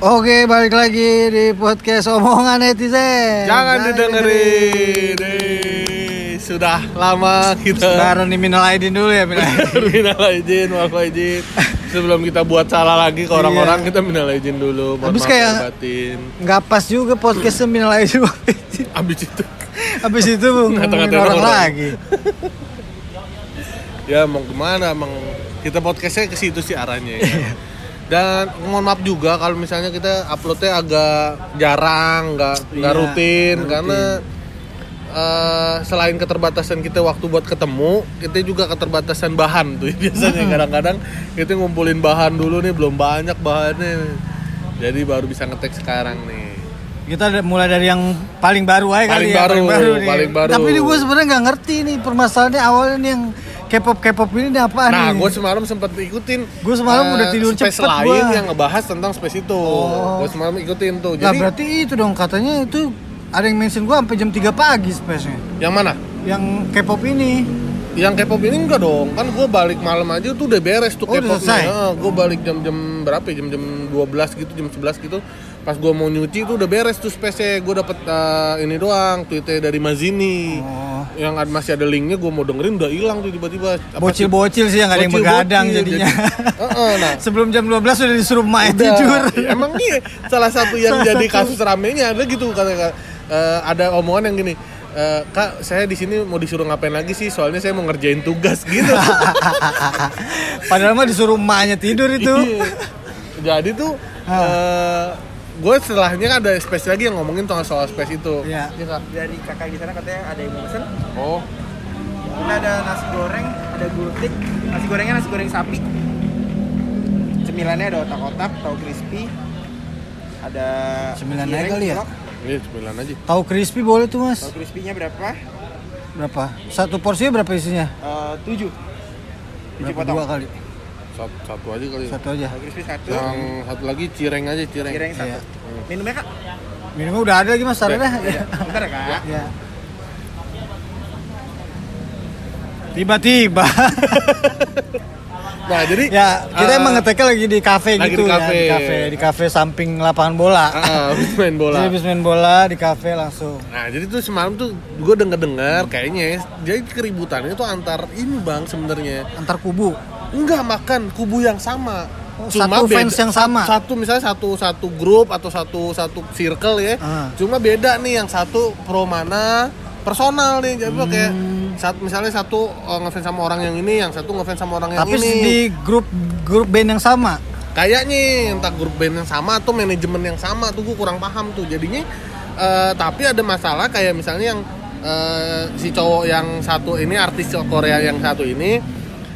Oke, balik lagi di podcast omongan netizen. Jangan didengerin. Eh, Sudah lama kita Sekarang nih minal aidin dulu ya, minal aidin. minal izin, maaf. Sebelum kita buat salah lagi ke orang-orang, kita minal izin dulu. Habis kayak-. Nggak pas juga podcastnya minal aidin. Abis itu Habis itu ngomongin orang orang. lagi. ya mau ke mana emang kita podcastnya ke situ sih arahnya ya. Dan mohon maaf juga kalau misalnya kita uploadnya agak jarang, nggak nggak Iya, rutin nggak karena eh, selain keterbatasan kita waktu buat ketemu, kita juga keterbatasan bahan tuh biasanya kadang-kadang kita ngumpulin bahan dulu nih belum banyak bahannya, jadi baru bisa ngetek sekarang nih. Kita mulai dari yang paling baru aja kali Paling ya, baru, nih. paling baru. Tapi ini gue sebenarnya nggak ngerti nih permasalahannya awalnya nih yang K-pop K-pop ini apaan Nah, nih? gue semalam sempat ikutin. Gua semalam eh, udah tidur space cepet lain gua. yang ngebahas tentang space itu. Oh. Gue semalam ikutin tuh. Jadi berarti itu dong katanya itu ada yang mention gue sampai jam 3 pagi space-nya. yang mana? Yang K-pop ini. Yang K-pop ini enggak dong. Kan gue balik malam aja tuh udah beres tuh Oh, udah K-pop selesai? gue balik jam-jam berapa ya? Jam-jam 12 gitu, jam 11 gitu. Pas gue mau nyuci tuh udah beres tuh space-nya. Gue dapet eh, ini doang, tweetnya dari Mazini. Oh. Yang ad- masih ada linknya, gue mau dengerin udah hilang tuh tiba-tiba. Bocil-bocil sih yang ada yang begadang jadinya. jadi- Heeh, nah. Sebelum jam 12 udah disuruh main Udah. tidur. Emang iya salah satu yang Salah jadi satu. kasus ramenya ada gitu kata eh, ada omongan yang gini. "Eh, kak, saya di sini mau disuruh ngapain lagi sih? Soalnya saya mau ngerjain tugas gitu. Padahal mah disuruh emaknya tidur itu. Iya. Jadi tuh eh gue setelahnya kan ada space lagi yang ngomongin soal soal space itu. Iya. Kak? dari kakak di sana katanya ada yang mau pesen Oh, kita ada nasi goreng ada gultik nasi gorengnya nasi goreng sapi cemilannya ada otak-otak tahu crispy ada Cemilan aja kali ya? ini sembilan aja. Tahu crispy boleh tuh mas. tahu crispy-nya berapa Berapa? Satu porsinya berapa isinya? Eh, tujuh tujuh Berapa potong dua kali? Satu, satu aja kali. ya. Satu aja. crispy satu Yang satu lagi cireng aja cireng. cireng satu Iya. minumnya kak Minumnya udah ada lagi mas, dah. Iya. bentar ya kak Ya. Tiba-tiba. Nah jadi ya, kita eh, emang ngeteknya lagi di kafe lagi gitu di ya, kafe. di kafe, di kafe samping lapangan bola. ah, habis main bola. Jadi habis main bola di kafe langsung. Nah jadi tuh semalam tuh gue denger dengar kayaknya ya, jadi keributannya tuh antar ini bang sebenarnya Antar kubu. Enggak makan kubu yang sama. Oh, satu fans yang sama. Satu misalnya satu satu grup atau satu satu circle ya. Ah. Cuma beda nih yang satu pro mana personal nih jadi kayak Hmm. saat misalnya satu eh, ngefans sama orang yang ini, yang satu ngefans sama orang yang Tapi ini. di grup grup band yang sama. kayaknya entah grup band yang sama atau manajemen yang sama tuh gue kurang paham tuh jadinya eh, tapi ada masalah kayak misalnya yang eh, si cowok yang satu ini artis Korea yang satu ini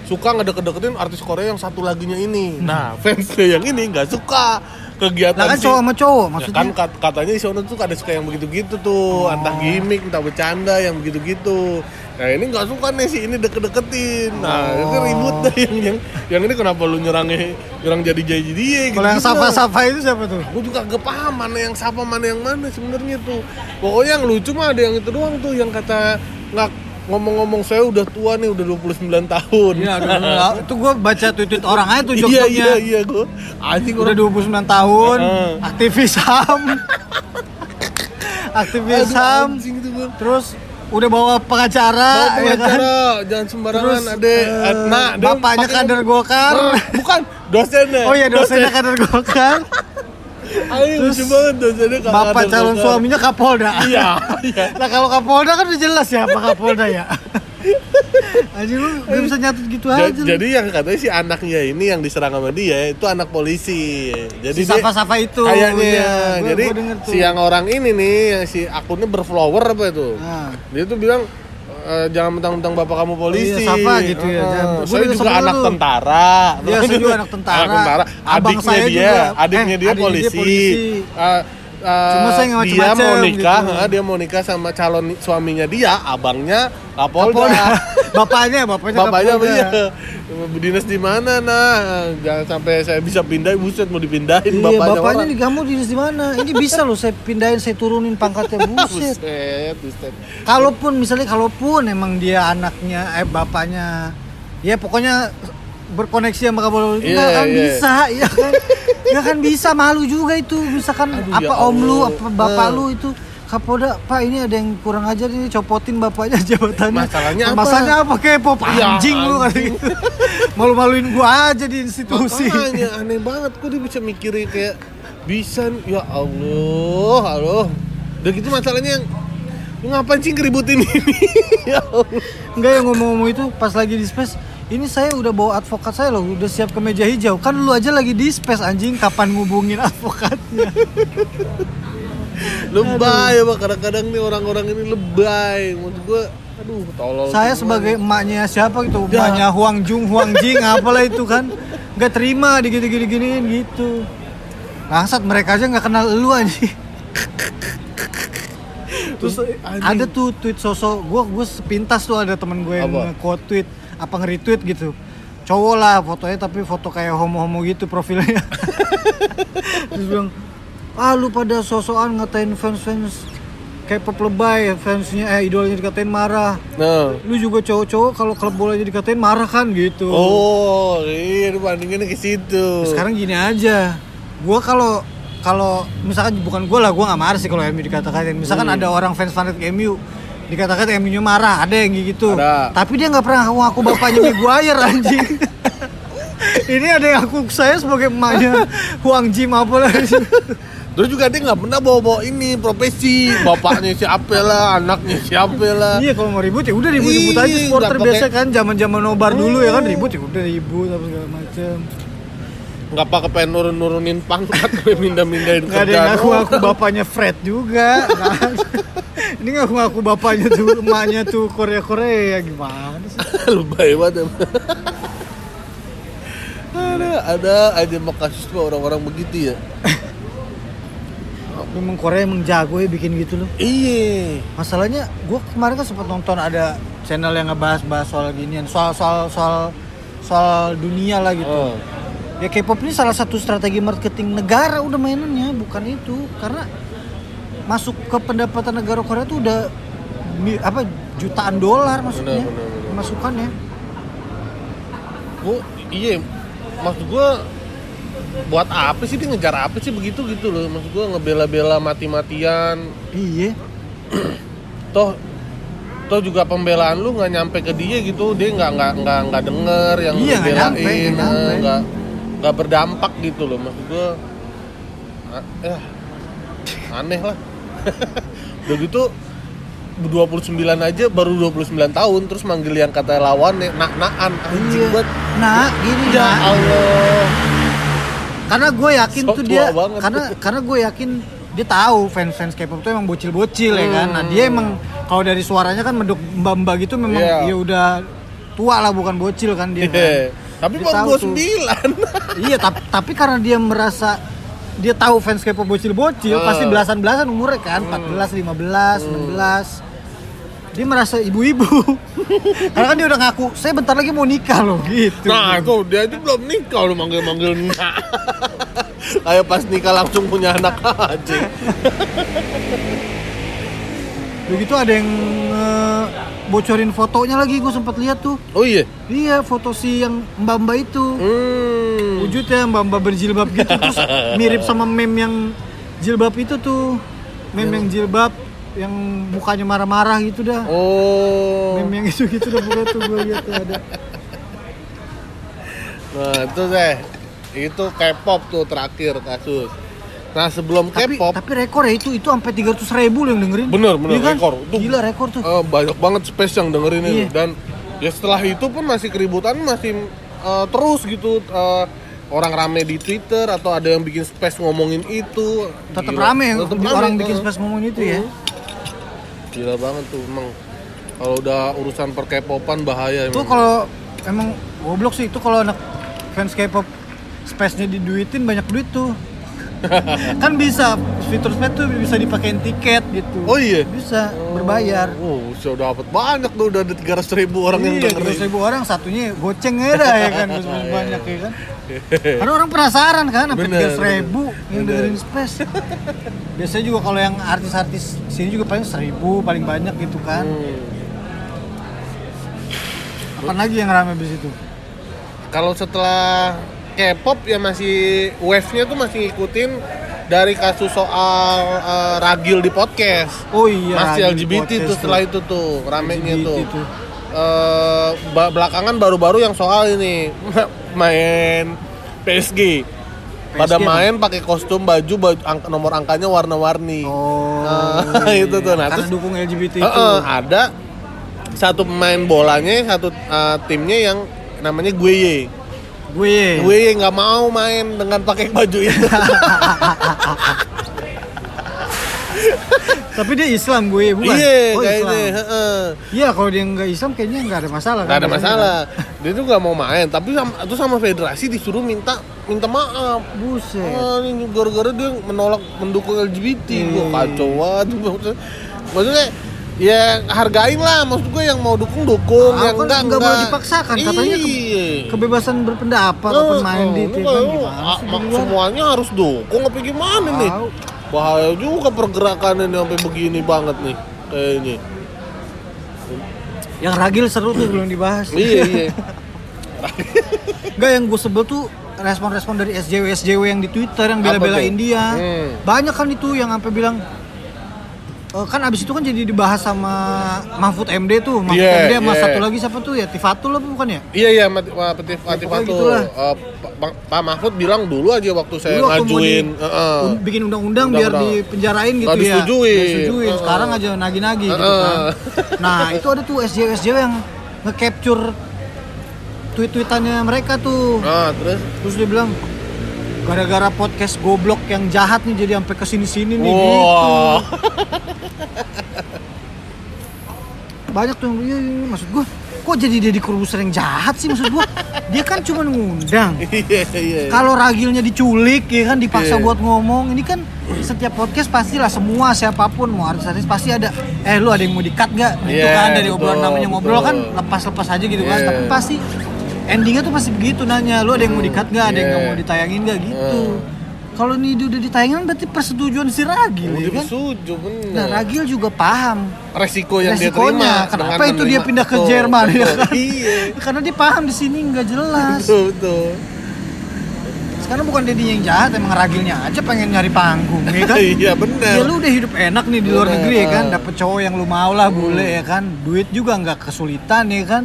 suka ngedeket-deketin artis Korea yang satu laginya ini nah fansnya yang ini nggak suka kegiatan Lah kan si- cowok sama cowok Ya maksudnya. kan kat- katanya di sana tuh ada suka yang begitu-gitu tuh, entah gimmick, entah bercanda yang begitu-gitu. Nah ini nggak suka nih si ini deket-deketin. Nah Oh. itu ribut deh yang yang yang ini kenapa lu nyerangnya nyerang jadi jadi dia gitu. Kalau yang sapa-sapa itu siapa tuh? Gue juga gak paham mana yang sapa mana yang mana sebenarnya tuh. Pokoknya yang lucu mah ada yang itu doang tuh yang kata nggak ngomong-ngomong saya udah tua nih udah 29 tahun. Iya, itu gue baca tweet orang aja tuh Iya joknya. iya iya gue anjing Udah orang 29 tahun, Heeh. aktivis HAM. aktivis Aduh, HAM. Terus udah bawa pengacara, Bawa ya kan? pengacara, jangan sembarangan ade. eh, nah, bapaknya kader Golkar. Bukan dosennya. Oh iya dosennya kader Golkar. Ayo Terus lucu banget dosennya kader Bapak calon Golkar. suaminya Kapolda. Iya, iya. Nah kalau Kapolda kan udah jelas ya apa Kapolda ya. Anjir lu gak bisa nyatet gitu Ja- aja. lu. jadi yang katanya si anaknya ini yang diserang sama dia itu anak polisi. Jadi si Safa-Safa itu. Kayaknya. Iya, jadi gua tuh. si yang orang ini nih, yang si akunnya berflower apa itu? Nah. Dia tuh bilang "Eh, jangan mentang-mentang bapak kamu polisi. iya, Safa gitu ya, jangan- gua saya juga sama anak lu. tentara. Iya, saya juga anak tentara. Anak tentara. Abang Adiknya saya dia, juga. adiknya Eh, dia adiknya polisi. dia polisi. Eh, eh, Cuma saya nggak dia mau nikah, gitu. eh, dia mau nikah sama calon suaminya dia, abangnya Kapolda. Kapolda. bapaknya, bapaknya Bapaknya iya? Dinas di mana nah? Jangan sampai saya bisa pindah, buset mau dipindahin Iya, bapaknya, bapaknya orang. di kamu dinas di mana? Ini bisa loh saya pindahin, saya turunin pangkatnya buset. Buset, buset. Kalaupun misalnya kalaupun emang dia anaknya eh bapaknya ya pokoknya berkoneksi sama kabel Iya, nggak akan iya. bisa ya kan nggak akan bisa malu juga itu misalkan Aduh, apa ya om lu apa bapak Nah. lu itu Kapolda, Pak ini ada yang kurang ajar ini copotin bapaknya jabatannya. Masalahnya apa? Masalahnya apa? Kepo Ya, anjing lu gitu. Malu-maluin gua aja di institusi. Makanya aneh banget kok dia bisa mikirin kayak bisa ya Allah, Allah. Udah gitu masalahnya yang ngapain sih ngeributin ini? ya Allah. Enggak yang ngomong-ngomong itu pas lagi di space ini saya udah bawa advokat saya loh, udah siap ke meja hijau. Kan lu aja lagi di space anjing, kapan ngubungin advokatnya? Lebay ya, Pak. Kadang-kadang nih orang-orang ini lebay. Maksud gua aduh tolol. saya sebagai emaknya siapa gitu, Ya. emaknya Huang Jung, Huang Jing, apalah itu kan. Nggak terima digini-gini-giniin gitu. Bangsat mereka aja nggak kenal lu anjing. Terus Anjing. ada tuh tweet sosok gue gue sepintas tuh ada temen gue yang nge-quote tweet apa nge-retweet gitu cowok lah fotonya tapi foto kayak homo-homo gitu profilnya terus bilang ah lu pada sosokan ngatain fans-fans K-pop lebay fansnya eh idolnya dikatain marah Nah. lu juga cowok-cowok kalau klub bola jadi dikatain marah kan gitu Oh, iya ini bandingannya ke situ. sekarang gini aja gua kalau kalau misalkan bukan gua lah gua nggak marah sih kalau MU dikata-katain misalkan Hmm. ada orang fans fanatik MU dikatakan MU nya marah ada yang gitu. Ada. tapi dia nggak pernah ngaku aku bapaknya Maguire anjing. Ini ada yang aku saya sebagai emaknya Huang Jim apa lah. Terus juga dia nggak pernah bawa-bawa ini profesi. Bapaknya siapa lah, anaknya siapa lah. iya kalau mau ribut ya udah ribut-ribut aja. Iya, supporter biasa kan zaman-zaman nobar dulu ya kan ribut ya udah ribut apa segala macam Nggak pakai pengen nurun-nurunin pangkat, pengen mindah-mindahin Nggak ada yang kerjaan. ngaku-ngaku bapaknya Fred juga. Ada. Ini ngaku-ngaku bapaknya tuh, emaknya tuh Korea-Korea gimana sih? Lebay banget. ada, ada aja tuh orang-orang begitu ya. Memang Korea emang jago ya bikin gitu loh. Iya. Masalahnya gue kemarin kan sempat nonton ada channel yang ngebahas-bahas soal ginian, soal soal soal soal dunia lah gitu. Oh. Ya K-pop ini salah satu strategi marketing negara udah mainannya, bukan itu. Karena masuk ke pendapatan negara Korea tuh udah apa jutaan dolar masuknya Benar, benar, benar. masukannya. Gua iya maksud gua buat apa sih dia ngejar apa sih begitu gitu loh maksud gua ngebela-bela mati-matian Iya. toh toh juga pembelaan lu nggak nyampe ke dia gitu dia nggak nggak nggak nggak denger yang Iya, lu nggak belain nggak eh, berdampak gitu loh maksud ah, ya aneh lah udah gitu 29 aja baru 29 tahun terus manggil yang kata lawan ya nak-nakan anjing Iya. banget Nah, gini ya nah. Allah Karena gue yakin So tuh dia banget. karena karena gue yakin dia tahu fans-fans K-pop tuh emang bocil-bocil ya kan. Nah, Hmm. dia emang kalau dari suaranya kan menduk mbak-mbak gitu memang Iya. ya udah tua lah bukan bocil kan dia. kan. Tapi Dia baru. 29 iya, tapi tapi karena dia merasa dia tahu fans K-pop bocil-bocil Ah. pasti belasan-belasan umurnya kan, 14, 15, 16. Dia merasa ibu-ibu. karena kan dia udah ngaku, saya bentar lagi mau nikah loh gitu. Nah itu dia itu belum nikah lu manggil-manggil nak Ayo pas nikah langsung punya anak aja Begitu ada yang eh, bocorin fotonya lagi gue sempat lihat tuh. Oh iya? Iya foto si yang mbak-mbak itu. Hmm. Wujudnya mbak-mbak berjilbab gitu. Terus mirip sama meme yang jilbab itu tuh. Meme yang jilbab yang mukanya marah-marah gitu dah. Oh. Meme yang itu gitu dah pokoknya tuh gue lihat tuh ada. Nah itu deh. Itu K-pop tuh terakhir kasus Nah sebelum tapi K-pop tapi rekor ya itu itu sampai 300 ribu yang dengerin. Bener, bener, Iya kan? rekor. Itu- gila rekor tuh. eh, Banyak banget space yang dengerin itu. Iya. Dan ya setelah itu pun masih keributan masih eh, terus gitu. Eh, Orang rame di Twitter atau ada yang bikin space ngomongin itu. Tetap rame yang Tetep orang rame, bikin space ngomongin itu ya. Gila banget tuh emang. Kalau udah urusan perkepopan bahaya Itu kalau emang goblok sih itu kalau anak fans K-pop space-nya diduitin banyak duit tuh. kan bisa fitur space tuh bisa dipakein tiket gitu. Oh iya? Bisa berbayar. Oh, sudah dapat banyak tuh udah ada 300 ribu orang yang iya, dengerin. ribu orang satunya goceng aja dah ya kan, terus banyak ya kan. Karena orang penasaran kan, sampai tiga ribu yang bener. dengerin space. Biasanya juga kalau yang artis-artis sini juga paling seribu paling banyak gitu kan. Hmm. Apa lagi yang rame di situ? kalau setelah K-pop ya masih wave-nya tuh masih ngikutin dari kasus soal eh, ragil di podcast. Oh iya. masih LGBT tuh setelah itu tuh ramenya LGBT tuh. tuh. Eh, ba- belakangan baru-baru yang soal ini main PSG. Pada PSG main pakai kostum baju, baju angka- nomor angkanya warna-warni. Oh. Ah, itu tuh. Nah, Karena terus- dukung LGBT itu. Heeh, ada satu pemain bolanya, satu eh, timnya yang namanya Gueye. Gue. Gueye nggak mau main dengan pakai baju itu. Tapi dia Islam gue bukan. Iya, oh, kayaknya. Iya, kalau dia nggak Islam kayaknya nggak ada masalah. Nggak ada kan? masalah. Dia tuh nggak mau main, tapi sama, itu sama federasi disuruh minta minta maaf. Buset. Ah, ini gara-gara dia menolak mendukung LGBT. Iya, Gua iya, kacau banget. Maksudnya, maksudnya ya hargain lah maksud gue yang mau dukung dukung Ah, yang enggak nggak boleh dipaksakan, katanya ke- iya. Kebebasan berpendapat Oh, open minded oh, lu kan gimana ah, di semuanya harus dukung apa gimana nih Tahu. bahaya juga pergerakan ini sampai begini banget nih kayaknya Yang ragil seru tuh belum dibahas. iya iya Enggak yang gue sebel tuh respon-respon dari SJW SJW yang di Twitter yang bela-belain dia. Hmm. Banyak kan itu yang sampai bilang kan abis itu kan jadi dibahas sama Mahfud MD tuh, Mahfud Yeah, MD sama yeah. satu lagi siapa tuh ya Tifatul apa bukan ya? iya iya Mat- Pak Petif Latif pokoknya Fatul. gitulah. Eh, Pak- Mahfud bilang dulu aja waktu saya Dulu waktu ngajuin di- un- bikin undang-undang biar dipenjarain gitu ya. disetujuin. Heeh. Sekarang aja nagi-nagi gitu Heeh. kan. Nah, itu ada tuh SJW SJW yang nge-capture tweet-tweetannya mereka tuh. nah terus Terus dia bilang gara-gara podcast goblok yang jahat nih jadi sampai ke sini-sini nih Wah. gitu. Banyak tuh yang iya, iya, maksud gua kok jadi Deddy Corbuzier yang jahat sih maksud gua dia kan cuma ngundang iya iya kalau ragilnya diculik ya kan dipaksa Iya. buat ngomong ini kan setiap podcast pastilah semua siapa pun mau artis-artis pasti ada eh lu ada yang mau dikat gak gitu Iya, kan dari obrolan namanya ngobrol betul. kan lepas-lepas aja gitu kan Iya. tapi pasti endingnya tuh pasti begitu nanya lu ada yang mau dikat gak ada yang Iya. nggak mau ditayangin gak gitu. Hmm. kalau ini udah ditayangin berarti persetujuan si Ragil udah ya kan? setuju bener. Nah Ragil juga paham resiko yang dia resikonya. terima kenapa itu dia pindah ke Betul, Jerman ya kan? Iya. Karena dia paham di sini nggak jelas. Betul betul. Sekarang bukan Deddy yang jahat emang ragilnya aja pengen nyari panggung ya kan? Iya bener. Ya lu udah hidup enak nih di luar Bener. negeri ya kan? dapet cowok yang lu mau lah boleh ya kan? Duit juga nggak kesulitan ya kan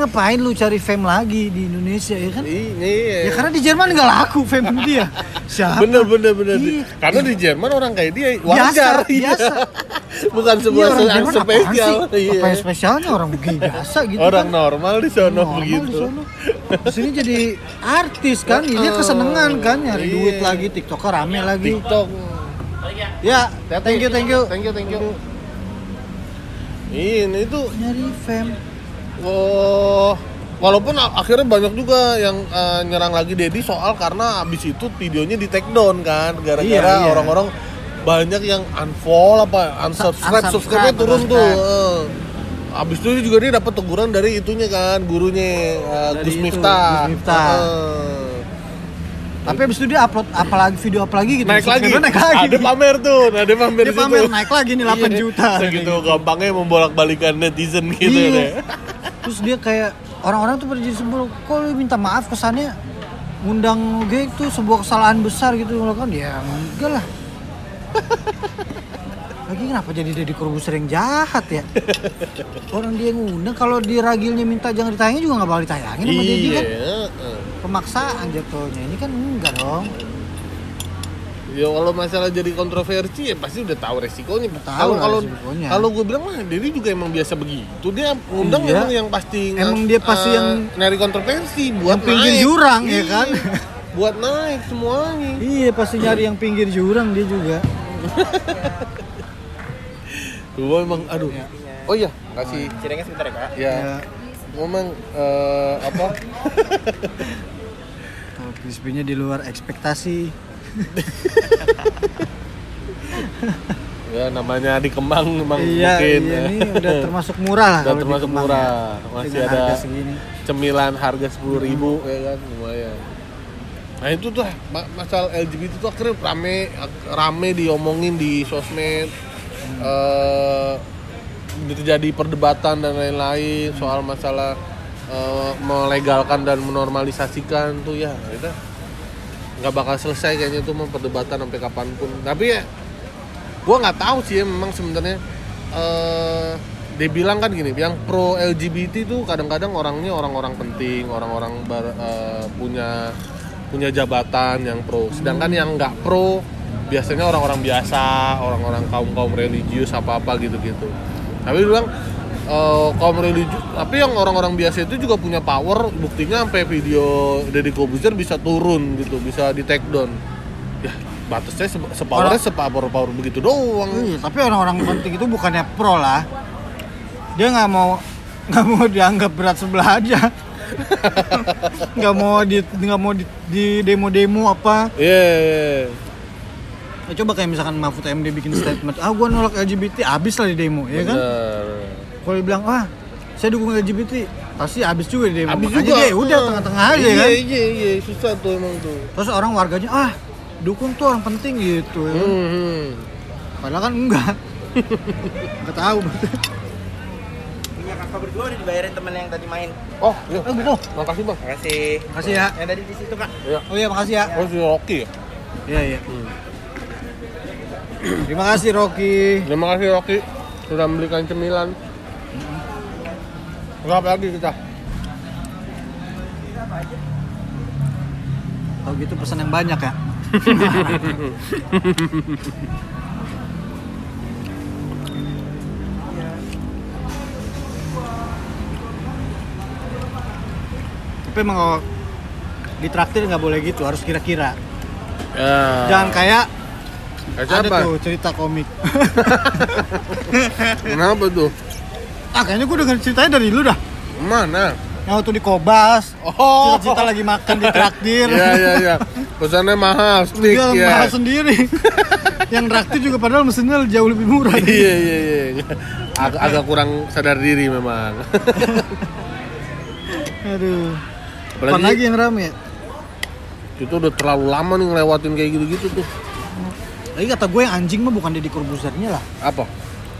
ngapain lu cari fame lagi di Indonesia ya kan iya ya karena di Jerman nggak laku fame dia siapa bener bener bener Iya. karena di Jerman orang kayak dia wajar Biasa, iya. biasa. bukan Iya, sebuah orang yang Jerman spesial iya. apa yang spesialnya orang begini biasa gitu orang kan normal di sono Normal di begitu sono. Di sini jadi artis kan, ini Heeh. kesenengan kan, nyari Iya. duit lagi, tiktoker rame lagi. TikTok Ya, thank you, thank you. thank you thank you ini tuh Nyari fame. Oh, walaupun akhirnya banyak juga yang eh, nyerang lagi Dedi soal karena abis itu videonya di take down kan, gara-gara Iya, iya. orang-orang banyak yang unfollow apa unsubscribe, Unsubscribe, subscribe turun tuh. eh. Abis itu juga dia dapat teguran dari itunya kan, gurunya Dari Gus Miftah. Gus Miftah. Eh. Tapi abis itu dia upload apalagi video apalagi gitu. naik lagi. naik lagi. Ada pamer tuh, ada pamer situ. pamer naik lagi nih 8 Iya, juta. Segitu gampangnya membolak-balikan netizen gitu Iya. deh. Terus dia kayak orang-orang tuh pada jadi sebel, kok lu minta maaf kesannya ngundang gue itu sebuah kesalahan besar gitu kan ya enggak lah lagi kenapa jadi Deddy Corbuzier yang jahat ya orang dia ngundang kalau di ragilnya minta jangan ditayangin juga nggak bakal ditayangin sama Deddy Iya. kan pemaksaan jatuhnya ini kan enggak dong Ya kalau masalah jadi kontroversi ya pasti udah tahu resikonya. Tahu Kalau kalau gue bilang mah Dedi juga emang biasa begitu. Dia undang Iya. emang yang pasti Emang dia pasti eh, yang- nyari kontroversi buat yang pinggir naik. jurang, ya Iya. kan? buat naik semuanya. iya pasti nyari yang pinggir jurang dia juga Gue emang aduh. Oh iya, kasih Cirengnya sebentar ya kak. ya. ya Memang eh, apa? kalau crispy-nya di luar ekspektasi Ya namanya di Kemang memang iya, mungkin. iya ya. ini udah termasuk murah lah Udah termasuk Kemang murah. ya. Masih Dengan ada harga segini cemilan harga sepuluh ribu ya kan lumayan nah itu tuh ma- masalah LGBT tuh akhirnya rame rame diomongin di sosmed eh terjadi perdebatan dan lain-lain soal masalah eh, melegalkan dan menormalisasikan tuh ya kita nggak bakal selesai kayaknya tuh perdebatan sampai kapan pun. Tapi ya gua nggak tahu sih ya memang sebenarnya eh dia bilang kan gini yang pro LGBT tuh kadang-kadang orangnya orang-orang penting orang-orang eh, punya punya jabatan yang pro. Sedangkan yang nggak pro biasanya orang-orang biasa orang-orang kaum kaum religius apa apa gitu-gitu tapi dia bilang eh, kaum religius tapi yang orang-orang biasa itu juga punya power buktinya sampai video Deddy Kobuzer bisa turun gitu bisa di take down ya batasnya se- sepowernya sepower power begitu doang Iya, tapi orang-orang penting itu bukannya pro lah. Dia nggak mau nggak mau dianggap berat sebelah aja. nggak mau di nggak mau di, di demo-demo apa. Iya, iya. Ya, coba kayak misalkan Mahfud MD bikin statement, ah gua nolak LGBT, habis lah di demo, ya kan? Kalau dia bilang, ah saya dukung LGBT, pasti habis juga di demo. Makanya juga. dia udah Ah. tengah-tengah aja iya, kan. Iya, iya, susah tuh emang tuh. Terus orang warganya, ah dukung tuh orang penting gitu. Ya. kan? Hmm, hmm. Padahal kan enggak. Enggak tahu. Punya kakak berdua udah dibayarin temen yang tadi main. Oh, iya. Oh gitu. Makasih bang. Makasih. Makasih ya. Yang tadi di situ kak. Iya. Oh iya, makasih ya. Oh, si Rocky ya? Iya, iya. Hmm. Terima kasih Rocky. Terima kasih Rocky sudah membelikan cemilan. Berapa lagi kita? Kalau gitu pesan yang banyak ya. Tapi emang kalau di traktir nggak boleh gitu, harus kira-kira. Ya. Jangan kayak Kayak ada siapa? tuh cerita komik. Kenapa tuh? ah kayaknya gue denger ceritanya dari lu dah. Mana? Yang waktu di Kobas, Oh. cerita-cerita lagi makan di traktir. Iya, iya, iya. Pesannya mahal, stick Dia ya. mahal sendiri. yang traktir juga padahal mesinnya jauh lebih murah. Iya, iya, iya. Ag agak kurang sadar diri memang. Aduh. Apalagi- Apalagi lagi yang rame ya? Itu udah terlalu lama nih ngelewatin kayak gitu-gitu tuh. Lagi kata gue yang anjing mah bukan Deddy Corbuzernya lah. Apa?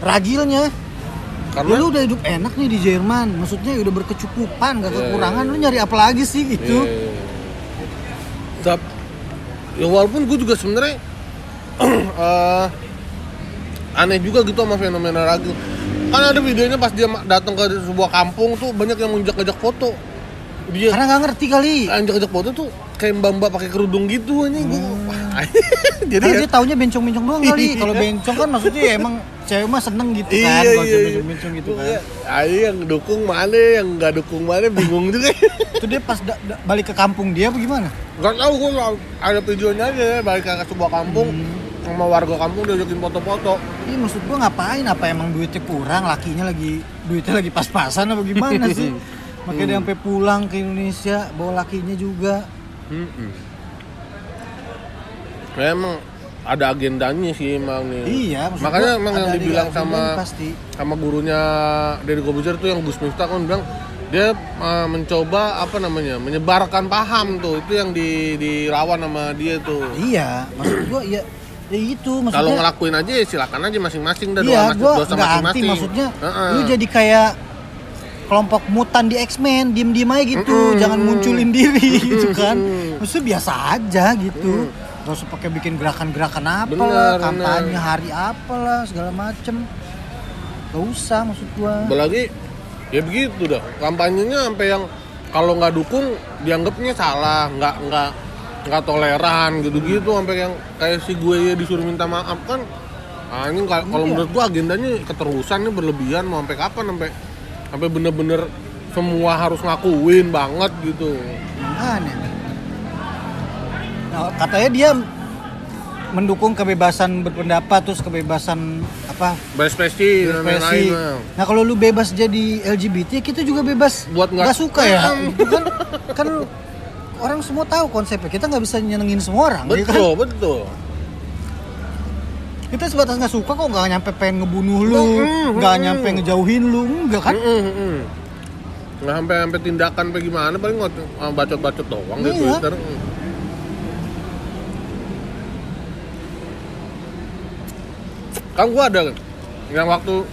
Ragilnya. Ya Karena lu udah hidup enak nih di Jerman. Maksudnya udah berkecukupan, gak Iya, kekurangan. iya. Lu nyari apa lagi sih gitu? Iya, iya. Tap- ya walaupun gue juga sebenarnya eh, aneh juga gitu sama fenomena ragil. Kan ada videonya pas dia datang ke sebuah kampung tuh banyak yang ngajak-ngajak foto. Dia Karena nggak ngerti kali. ngajak-ngajak foto tuh kayak mbak-mbak pakai kerudung gitu aja gue. Jadi Karena ya, dia taunya bencong-bencong doang kali. Iya. Kalau bencong kan maksudnya ya emang cewek mah seneng gitu kan. iya Kalau iya iya. bencong-bencong gitu kan. Iya. Ayo yang dukung mana, yang nggak dukung mana bingung juga. Itu dia pas da- da- balik ke kampung dia apa gimana? Gak tau gue ada videonya aja balik ke sebuah kampung sama warga kampung diajakin foto-foto. Iya maksud gua ngapain? Apa emang duitnya kurang? Lakinya lagi duitnya lagi pas-pasan apa gimana sih? Makanya dia sampai pulang ke Indonesia bawa lakinya juga. Ya, emang ada agendanya sih emang nih. Iya, maksud Makanya emang yang dibilang sama pasti. sama gurunya dari Kobuzer tuh yang Gus Miftah kan bilang dia uh, mencoba apa namanya menyebarkan paham tuh itu yang di dilawan sama dia tuh. Iya, maksud gua ya ya itu maksudnya. Kalau ngelakuin aja ya silakan aja masing-masing dah Iya, doa gua dosa masing-masing. maksudnya. Heeh. Lu jadi kayak kelompok mutan di X-Men, diem-diem aja gitu, Mm-mm. jangan munculin diri gitu kan. Maksudnya biasa aja gitu. Terus pakai bikin gerakan-gerakan apa Bener, lah, kampanye bener. hari apa lah, segala macem. Gak usah maksud gua. Apalagi ya begitu dah kampanyenya sampai yang kalau nggak dukung dianggapnya salah nggak nggak nggak toleran gitu-gitu sampai yang kayak si gue ya disuruh minta maaf kan ah, ini kalau kalau Iya. menurut gua agendanya keterusan nih berlebihan mau sampai kapan sampai sampai bener-bener semua harus ngakuin banget gitu Makanya. Nah, katanya dia mendukung kebebasan berpendapat terus kebebasan apa berekspresi dan ekspresi. lain-lain Nah kalau lu bebas jadi LGBT, kita juga bebas Buat nggak- suka ya. Hmm. Itu kan kan orang semua tahu konsepnya. Kita nggak bisa nyenengin semua orang. kan? betul betul Kita sebatas nggak suka kok nggak nyampe pengen ngebunuh lu, nggak hmm. nyampe ngejauhin lu, enggak kan? Nggak sampai sampai tindakan apa gimana paling ngot- ah, bacot-bacot doang di Iya. Twitter Mm. kan gua ada yang waktu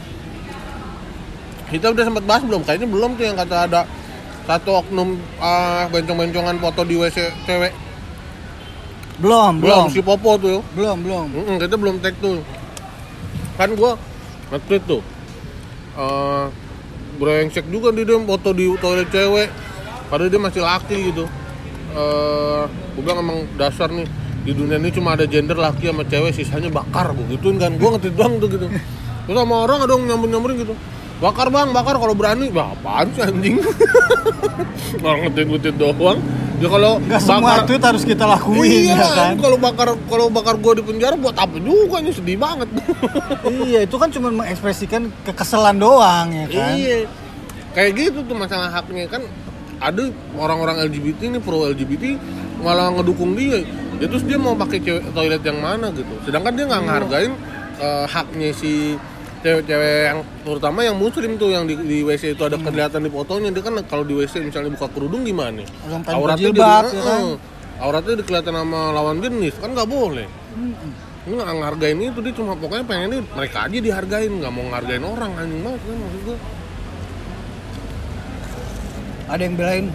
kita udah sempat bahas belum kayaknya belum tuh yang kata ada satu oknum ah, bencong-bencongan foto di WC cewek belum belum belum. si Popo tuh. Belum belum. Mm-mm, kita belum tag tuh. Kan gua nge-tweet tuh eh brengsek juga dia, dia foto di toilet cewek. Padahal dia masih laki gitu. Eh gua bilang emang dasar nih di dunia ini cuma ada gender laki sama cewek sisanya bakar gua gituin kan. Gua nge-tweet doang tuh gitu. Terus sama orang ada yang nyamper-nyamperin gitu. Bakar bang bakar. Kalau berani bah apaan sih anjing? Orang nge-tweet doang ya kalau nggak semua tweet harus kita lakuin iya ya kan? kalau bakar kalau bakar gua di penjara buat apa juga? Nih sedih banget. Iya itu kan cuma mengekspresikan kekesalan doang ya kan? Iya. Kayak gitu tuh masalah haknya. Kan ada orang-orang LGBT nih pro LGBT malah ngedukung dia. Ya terus dia mau pakai toilet yang mana gitu. Sedangkan dia nggak ngehargain eh, haknya si cewek-cewek yang terutama yang muslim tuh yang di, di WC itu ada kelihatan di fotonya dia kan kalau di WC misalnya buka kerudung gimana? Pengen auratnya berjilbab, jadi- ya kan? auratnya dikelihatan sama lawan jenis kan nggak boleh. Ini nggak ngehargain itu dia cuma pokoknya pengen ini mereka aja dihargain nggak mau ngehargain orang anjing banget kan maksud gue ada yang belain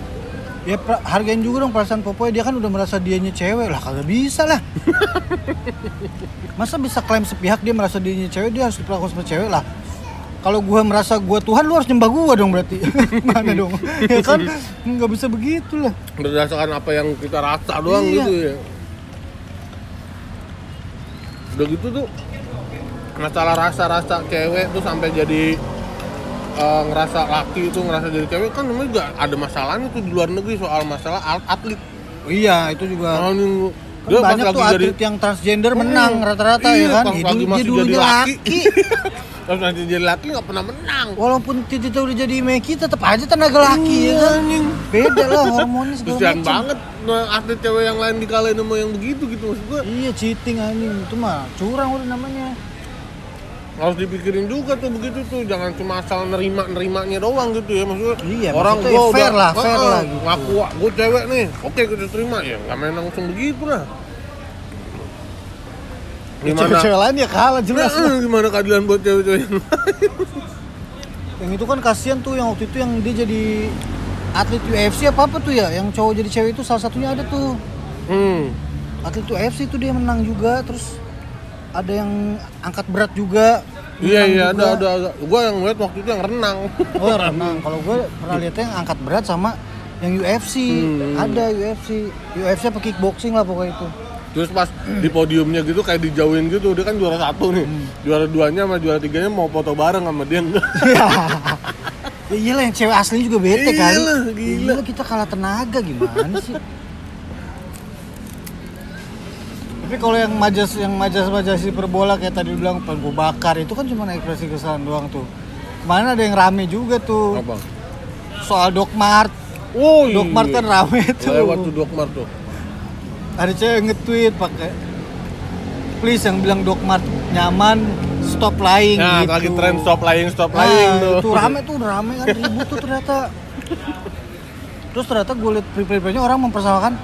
ya hargain juga dong perasaan Popoy. Dia kan udah merasa dianya cewek. Lah kagak bisa lah. Masa bisa klaim sepihak dia merasa dianya cewek? Dia harus diperlakukan seperti cewek lah. Kalau gua merasa gua Tuhan lu harus nyembah gua dong berarti. Mana dong? Ya kan? Nggak bisa begitu lah. Berdasarkan apa yang kita rasa doang Iya. gitu ya. Udah gitu tuh masalah rasa-rasa cewek tuh sampai jadi eh, ngerasa laki itu ngerasa jadi cewek kan namanya juga ada masalahnya tuh di luar negeri soal masalah at- atlet. Iya itu juga. Anjing, Kan dia banyak tuh jadi atlet yang transgender Hmm. menang rata-rata Iya, ya kan? pas lagi masih jadi laki. laki. Pas nanti jadi laki nggak pernah menang. Walaupun Titi udah jadi Meki tetap aja tenaga laki ya kan? beda lah hormonnya segala kesian macam banget nah, atlet cewek yang lain dikalahin sama yang begitu gitu maksud gua. Iya cheating anjing. Itu mah curang udah namanya. Harus dipikirin juga tuh begitu tuh jangan cuma asal nerima nerimanya doang gitu ya maksudnya Iya, orang maksudnya gua fair udah lah, fair "Ah, lah gitu." ngaku gue cewek nih oke kita terima ya nggak main langsung begitu lah gimana Cewek-cewek lain ya kalah jelas. Nah, gimana keadilan buat cewek-cewek yang yang itu kan kasihan tuh yang waktu itu yang dia jadi atlet UFC apa apa tuh ya, yang cowok jadi cewek itu salah satunya ada tuh hmm. atlet UFC itu dia menang juga, terus ada yang angkat berat juga. iya iya juga. ada ada, ada. gue yang ngeliat waktu itu yang renang Oh renang. Kalau gue pernah lihatnya yang angkat berat sama yang UFC. Hmm. Ada UFC. UFC apa kickboxing lah pokoknya itu. terus pas di podiumnya gitu kayak dijauhin gitu dia kan juara satu nih Hmm. juara duanya sama juara tiganya mau foto bareng sama dia enggak ya iyalah yang cewek asli juga bete kali. Iyalah, gila. Gila kita kalah tenaga gimana sih? Tapi kalau yang majas yang majas majas hiperbola kayak tadi bilang pengen bakar itu kan cuma ekspresi kesalahan doang tuh. Kemarin ada yang rame juga tuh apa soal Dokmart. oh Dokmart kan rame tuh. lewat tuh Dokmart tuh Ada cewek nge-tweet pakai please yang bilang Dokmart nyaman stop lying Nah, gitu. lagi tren stop lying, stop Nah, lying tuh. itu rame tuh, rame kan ribut tuh ternyata. Terus ternyata gue liat prepare orang mempersamakan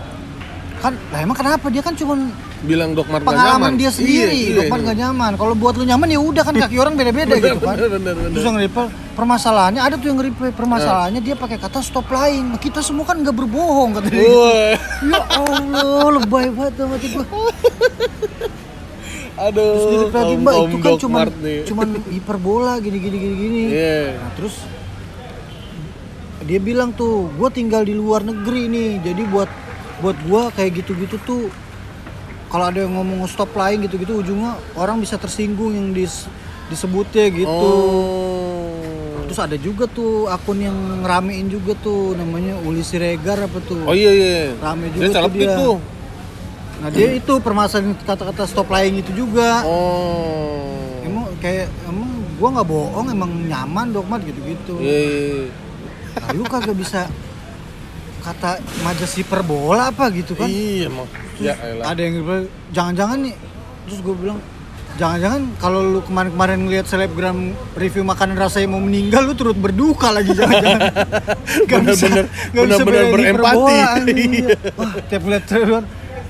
kan lah emang kenapa dia kan cuma Bilang Dokmart nggak pengalaman nyaman. dia sendiri Iya, iya, Dokmart iya. nggak nyaman kalau buat lu nyaman ya udah kan kaki orang beda-beda gitu kan bener, bener, bener. terus yang reply permasalahannya ada tuh yang reply permasalahannya dia pakai kata stop lying Nah, kita semua kan nggak berbohong kata dia ya Allah lebay banget sama gue aduh. terus reply lagi mbak om itu kan cuman nih. cuman hiperbola gini gini gini gini Iya. Nah terus dia bilang tuh, gue tinggal di luar negeri nih, jadi buat buat gue kayak gitu-gitu tuh kalau ada yang ngomong stop lying gitu-gitu ujungnya orang bisa tersinggung yang dis, disebutnya gitu. Oh. Terus ada juga tuh akun yang ngeramein juga tuh namanya Uli Siregar apa tuh. Oh iya iya. Rame juga Dia tuh dia. tuh. Nah dia itu permasalahan kata-kata stop lying itu juga. Oh. Emang kayak emang gua nggak bohong emang nyaman dokmat gitu-gitu. Iya, iya, iya. Nah, lu kagak bisa kata majas hiperbola apa gitu kan Iya, emang. Ya elah. ada yang bilang jangan-jangan nih terus gue bilang jangan-jangan kalau lu kemarin-kemarin ngeliat selebgram review makanan rasanya mau meninggal lu turut berduka lagi jangan-jangan Gak bisa- Bener-bener- gak bisa bener-bener bedain berempati. anjing. wah tiap liat trailer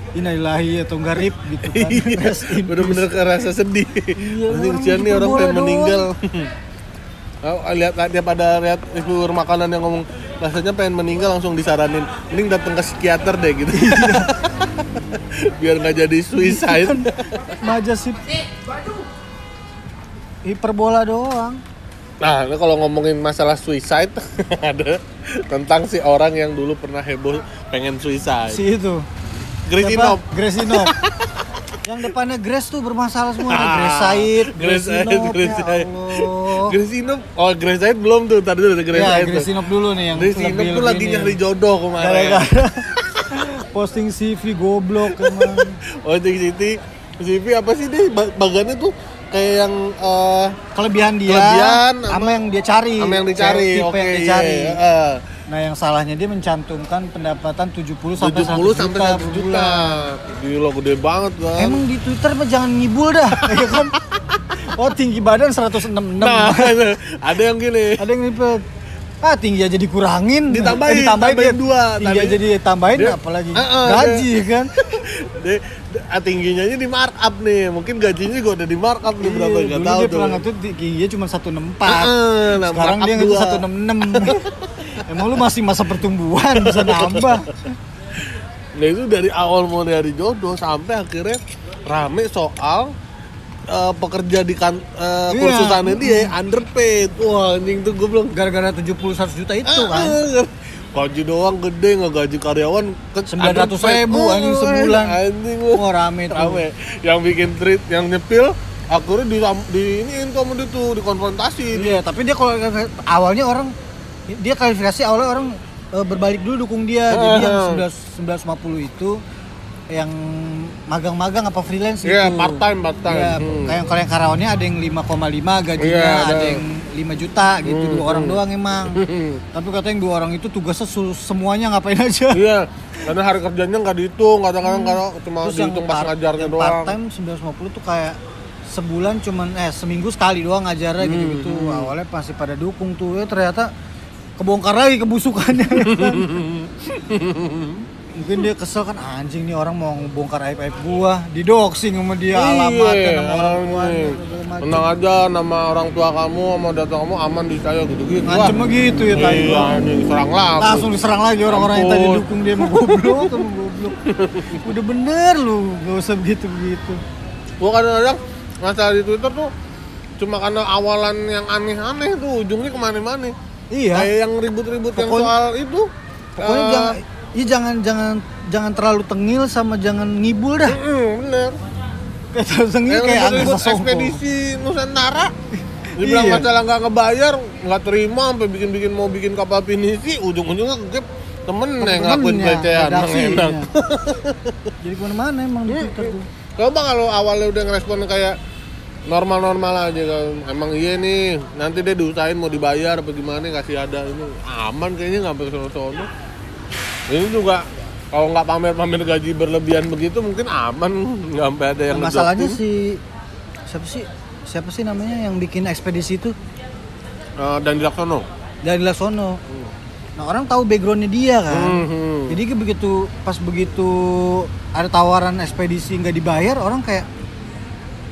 inailahi atau rip gitu kan in Bener-bener kerasa sedih. Iya, Nanti kesian nih orang pengen meninggal. Oh, lihat dia pada lihat review makanan yang ngomong rasanya pengen meninggal langsung disaranin mending datang ke psikiater deh gitu biar nggak jadi suicide Maja sih. Hiperbola doang. nah ini kalau ngomongin masalah suicide ada tentang si orang yang dulu pernah heboh pengen suicide Si itu. Grisinop Gresinop. Yang depannya Grace tuh bermasalah semua. Ah, Grace Said, Grace Said, Grace ya Said. Allah. Grisinop oh Grisinop belum tuh tadi dulu Grace Ya, Said tuh. Gresinop dulu nih yang Grisinop lebih- tuh lagi lebih nyari jodoh kemarin Gara-gara posting CV goblok emang. oh di City CV apa sih deh ba- bagannya tuh kayak yang eh, Kelebihan dia Kelebihan sama- sama yang dia cari. sama yang dicari oke yang dia iya, cari. Iya. Nah, yang salahnya dia mencantumkan pendapatan 70 sampai 70 100 sampai juta 100 per juta. bulan. Gila gede banget kan. Emang di Twitter mah jangan ngibul dah, ya kan? Oh, tinggi badan 166. nah, ada yang gini. Ada yang ngipet. Ah, tinggi aja dikurangin. Ditambahin, Eh, ditambahin tambahin dia. dua. Tinggi aja ditambahin dia- apalagi Eh, eh, gaji kan. Dia, dia- ah, tingginya aja di markup nih. Mungkin gajinya juga udah di markup nih berapa Iya, enggak dulu tahu dia tuh. pernah ngetweet tingginya cuma 164. Heeh, nah, Sekarang dia dua. 166. Emang lu masih masa pertumbuhan bisa nambah. Nah itu dari awal mau nyari jodoh sampai akhirnya rame soal eh, pekerja di kan Iya. kursusannya dia underpaid. Wah anjing tuh gue bilang Gara-gara 70 100 juta itu kan. Ah, gaji doang gede nggak gaji karyawan ke 900 ribu underpaid. anjing Oh, sebulan. anjing Wah, rame tuh. rame yang bikin tweet yang nyepil akhirnya di di ini sama dia tuh dikonfrontasi Iya, tapi dia kalau awalnya orang dia klarifikasi awalnya orang eh, berbalik dulu dukung dia. Jadi yang Ah. 19 950 itu yang magang-magang apa freelance Iya, gitu. part time, part time. Iya, Hmm. kayak kalau yang karyawannya ada yang 5,5 gajinya, Iya, ada ada. yang 5 juta gitu, Hmm, dua orang hmm. doang emang. tapi katanya yang dua orang itu tugasnya semuanya ngapain aja. iya karena hari kerjanya nggak dihitung kadang-kadang kalau cuma Terus dihitung pas ngajarnya doang part time 950 tuh kayak sebulan cuman eh seminggu sekali doang ngajarnya Hmm, gitu-gitu. Awalnya pasti pada dukung tuh. Ya ternyata kebongkar lagi kebusukannya. ya kan? Mungkin dia kesel kan anjing nih orang mau ngebongkar aib-aib gua, didoxing sama dia alamatnya nama orang macem. tenang aja nama orang tua kamu sama data kamu aman di saya gitu-gitu Ngancem gitu ya tadi. iya anjing serang lah Langsung diserang lagi orang-orang yang tadi dukung dia mau goblok sama goblok. Udah bener lu, gak usah begitu-begitu. gua kadang-kadang masalah di Twitter tuh cuma karena awalan yang aneh-aneh tuh ujungnya ke mana-mana Iya. kayak yang ribut-ribut yang soal itu Pokoknya eh, jangan ya jangan jangan jangan terlalu tengil sama jangan ngibul dah. mm, bener Kayak terlalu tengil kayak angsa sombong. ekspedisi Nusantara dibilang Iya. masalah nggak ngebayar nggak terima sampai bikin-bikin mau bikin kapal pinisi ujung-ujungnya kegep temen yang ngelakuin Temennya, pelecehan enak Jadi ke mana-mana emang di Twitter tuh. coba kalau awalnya udah ngerespon kayak normal-normal aja kalau emang iya nih. Nanti dia diusahain mau dibayar apa gimana kasih ada ini. Aman kayaknya nggak sampai sono-sono. Ini juga kalau nggak pamer-pamer gaji berlebihan begitu mungkin aman. Nggak sampai ada yang Nah, masalahnya si siapa sih? Siapa sih namanya yang bikin ekspedisi itu? Eh, dan Laksono. Dari Lasono. Nah orang tahu backgroundnya dia kan. Hmm. Jadi ke- begitu pas begitu ada tawaran ekspedisi nggak dibayar orang kayak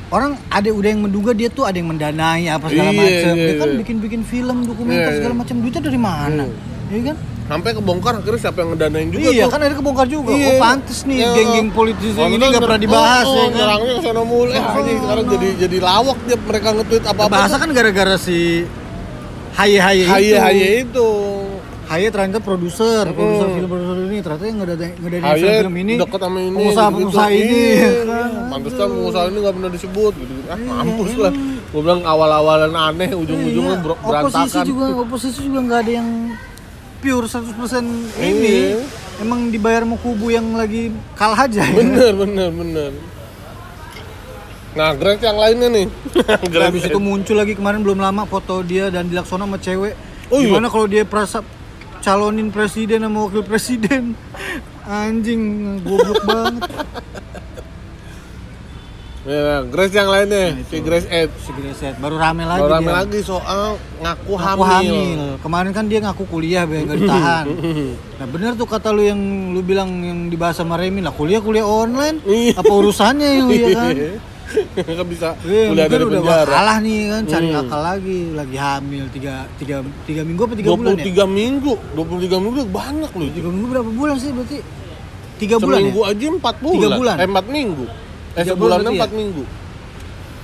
orang ada udah yang menduga dia tuh ada yang mendanai apa segala Iya, macam. iya, Dia kan iya. bikin-bikin film dokumenter Iya, segala iya. macam. Duitnya dari mana? Iya kan? sampai kebongkar akhirnya siapa yang ngedanain juga iya tuh kan ada kebongkar juga. Iya. Oh pantes nih Iya. geng-geng politisi Kalau ini nggak pernah dibahas oh, ya oh, kan. nyerangnya ke sono mulu eh anjing sekarang jadi jadi lawak dia mereka nge-tweet apa-apa Bahasa kan gara-gara si Haye Haye itu. haye haye itu Haye ternyata produser, Mm. produser film produser ini ternyata yang ada Haye film ini. deket sama ini pengusaha-pengusaha gitu-gitu. ini. Iya, kan. pantesan pengusaha ini nggak pernah disebut gitu ah Iya, mampus lah gue bilang awal-awalan aneh ujung-ujungnya Iya, ber- oposisi berantakan juga oposisi juga nggak ada yang pure 100% ini. Iya. Emang dibayar sama kubu yang lagi kalah aja ya. bener bener bener nah Grace yang lainnya nih Grace Habis itu muncul lagi kemarin belum lama foto dia dan Dilaksona sama cewek. Oh, iya? Gimana kalau dia perasa calonin presiden sama wakil presiden? Anjing, goblok banget. ya, Grace yang lainnya si Grace Ed Si Greset baru rame lagi Baru rame dia. lagi soal ngaku, Ngaku hamil. Kemarin kan dia ngaku kuliah biar nggak ditahan. nah bener tuh kata lu yang lu bilang yang dibahas sama Remi lah kuliah kuliah online. Iya. Apa urusannya lu ya kan? Nggak bisa Eh, kuliah dari udah penjara. kalah nih kan cari Hmm. akal lagi lagi hamil tiga tiga tiga minggu apa tiga bulan ya 23 minggu, 23 minggu udah banyak loh. tiga minggu berapa bulan sih berarti tiga bulan Seminggu ya aja 4 bulan. Tiga bulan? Eh 4 minggu. Eh Tiga bulan sebulannya berarti 4 minggu.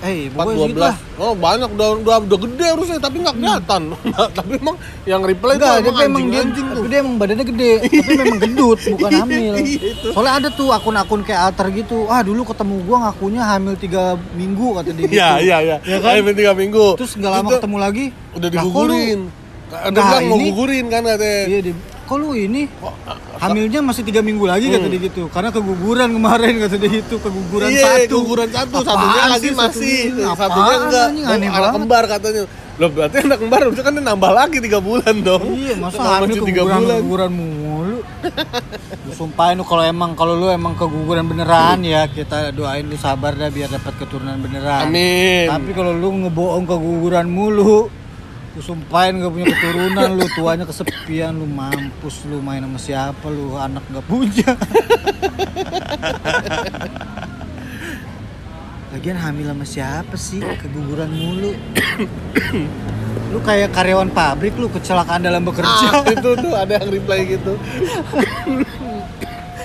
Eh 4 segitu lah 12. Oh, banyak udah udah udah gede harusnya tapi nggak kelihatan. tapi emang yang reply itu Enggak, dia emang anjing dia, anjing tuh. dia emang badannya gede, tapi memang gendut, bukan hamil. Iya, itu. Soalnya ada tuh akun-akun kayak alter gitu. Ah, dulu ketemu gua ngakunya hamil tiga minggu kata dia gitu. Iya, iya, iya. Ya kan? Ayo 3 minggu. Terus nggak lama Itu ketemu lagi, udah "Lah, kok lu- digugurin. Ada Nah, bilang mau gugurin kan katanya. Iya, dia, kok lu ini Kok, ah, hamilnya masih tiga minggu lagi kata Hmm. dia gitu. Karena keguguran kemarin kata dia itu keguguran iya, satu. guguran satu, Apaan satunya lagi sih masih, satunya? satunya enggak. Aneh anak banget. kembar katanya. Loh berarti anak kembar itu kan nambah lagi 3 bulan dong. Iya, masa hamil tiga keguguran bulan? keguguran mulu. Lu sumpahin lu kalau emang kalau lu emang keguguran beneran ya kita doain lu sabar dah biar dapat keturunan beneran. Amin. Tapi kalau lu ngebohong keguguran mulu, lu sumpahin gak punya keturunan lu tuanya kesepian lu mampus lu main sama siapa lu anak gak punya. Lagian hamil sama siapa sih keguguran mulu? lu kayak karyawan pabrik lu kecelakaan dalam bekerja. Ah, itu tuh ada yang reply gitu.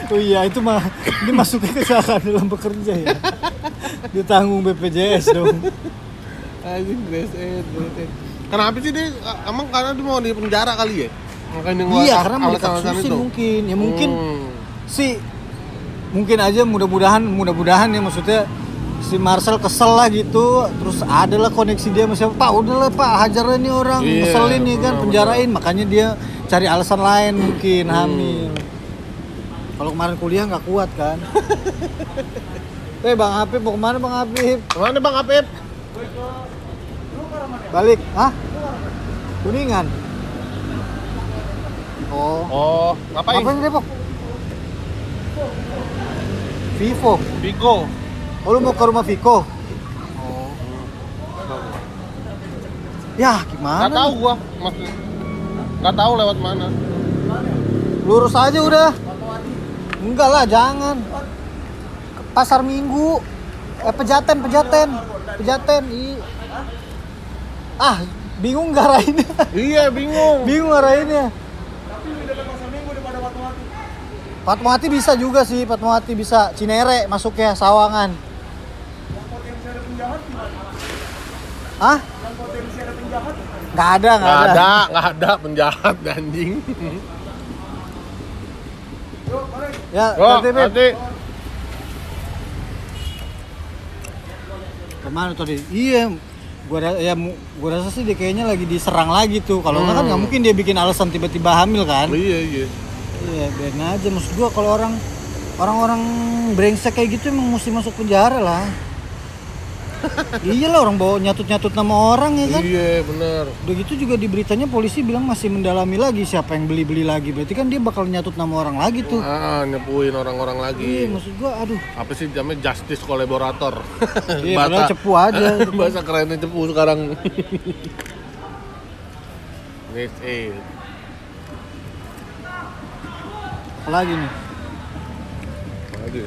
Oh iya itu mah ini masuknya kecelakaan dalam bekerja ya. Ditanggung BPJS dong. Anjing Grace Ed. Kenapa sih dia? Emang karena dia mau di penjara kali ya? Makanya iya karena mau itu. mungkin ya mungkin Hmm. sih mungkin aja mudah-mudahan mudah-mudahan ya maksudnya si Marcel kesel lah gitu terus ada lah koneksi dia sama siapa pak udahlah pak hajar ini orang Iya, ngeselin nih kan penjarain makanya dia cari alasan lain mungkin Hmm. hamil kalau kemarin kuliah nggak kuat kan Eh Bang Apip mau ke mana Bang Apip? Ke mana Bang Apip? Balik? Hah? Kuningan? Oh Oh, ngapain? Ngapain Depok? Vivo Bigo. Oh lu mau ke rumah Viko? Oh. Ya gimana? Gak tahu gua, maksudnya. Gak tahu lewat mana. Lurus aja udah. Enggak lah, jangan. Ke Pasar Minggu. Eh Pejaten, Pejaten. Pejaten. i. Ah, bingung nggak arahinnya? iya, bingung. bingung arahinnya. Fatmawati bisa juga sih, Fatmawati bisa. Cinere masuk ya, Sawangan. Hah? Nggak ada, nggak Gak ada. ada, gak ada penjahat anjing. Ya, Oh, nanti, nanti. Ke mana tadi? Iya, gua ya gua rasa sih dia kayaknya lagi diserang lagi tuh. Kalau nggak kan Hmm. nggak mungkin dia bikin alasan tiba-tiba hamil kan? Iya, iya. Iya, biarin aja. Maksud gua kalau orang orang-orang brengsek kayak gitu emang mesti masuk penjara lah. Iya lah orang bawa nyatut-nyatut nama orang ya kan. Iya, bener. Udah gitu juga di beritanya polisi bilang masih mendalami lagi siapa yang beli-beli lagi. Berarti kan dia bakal nyatut nama orang lagi tuh. Ah, nyepuin orang-orang Iya, lagi. maksud gua aduh. Apa sih namanya justice kolaborator? Iya, padahal cepu aja. Bahasa kerennya cepu sekarang. This is Apalagi nih. lagi.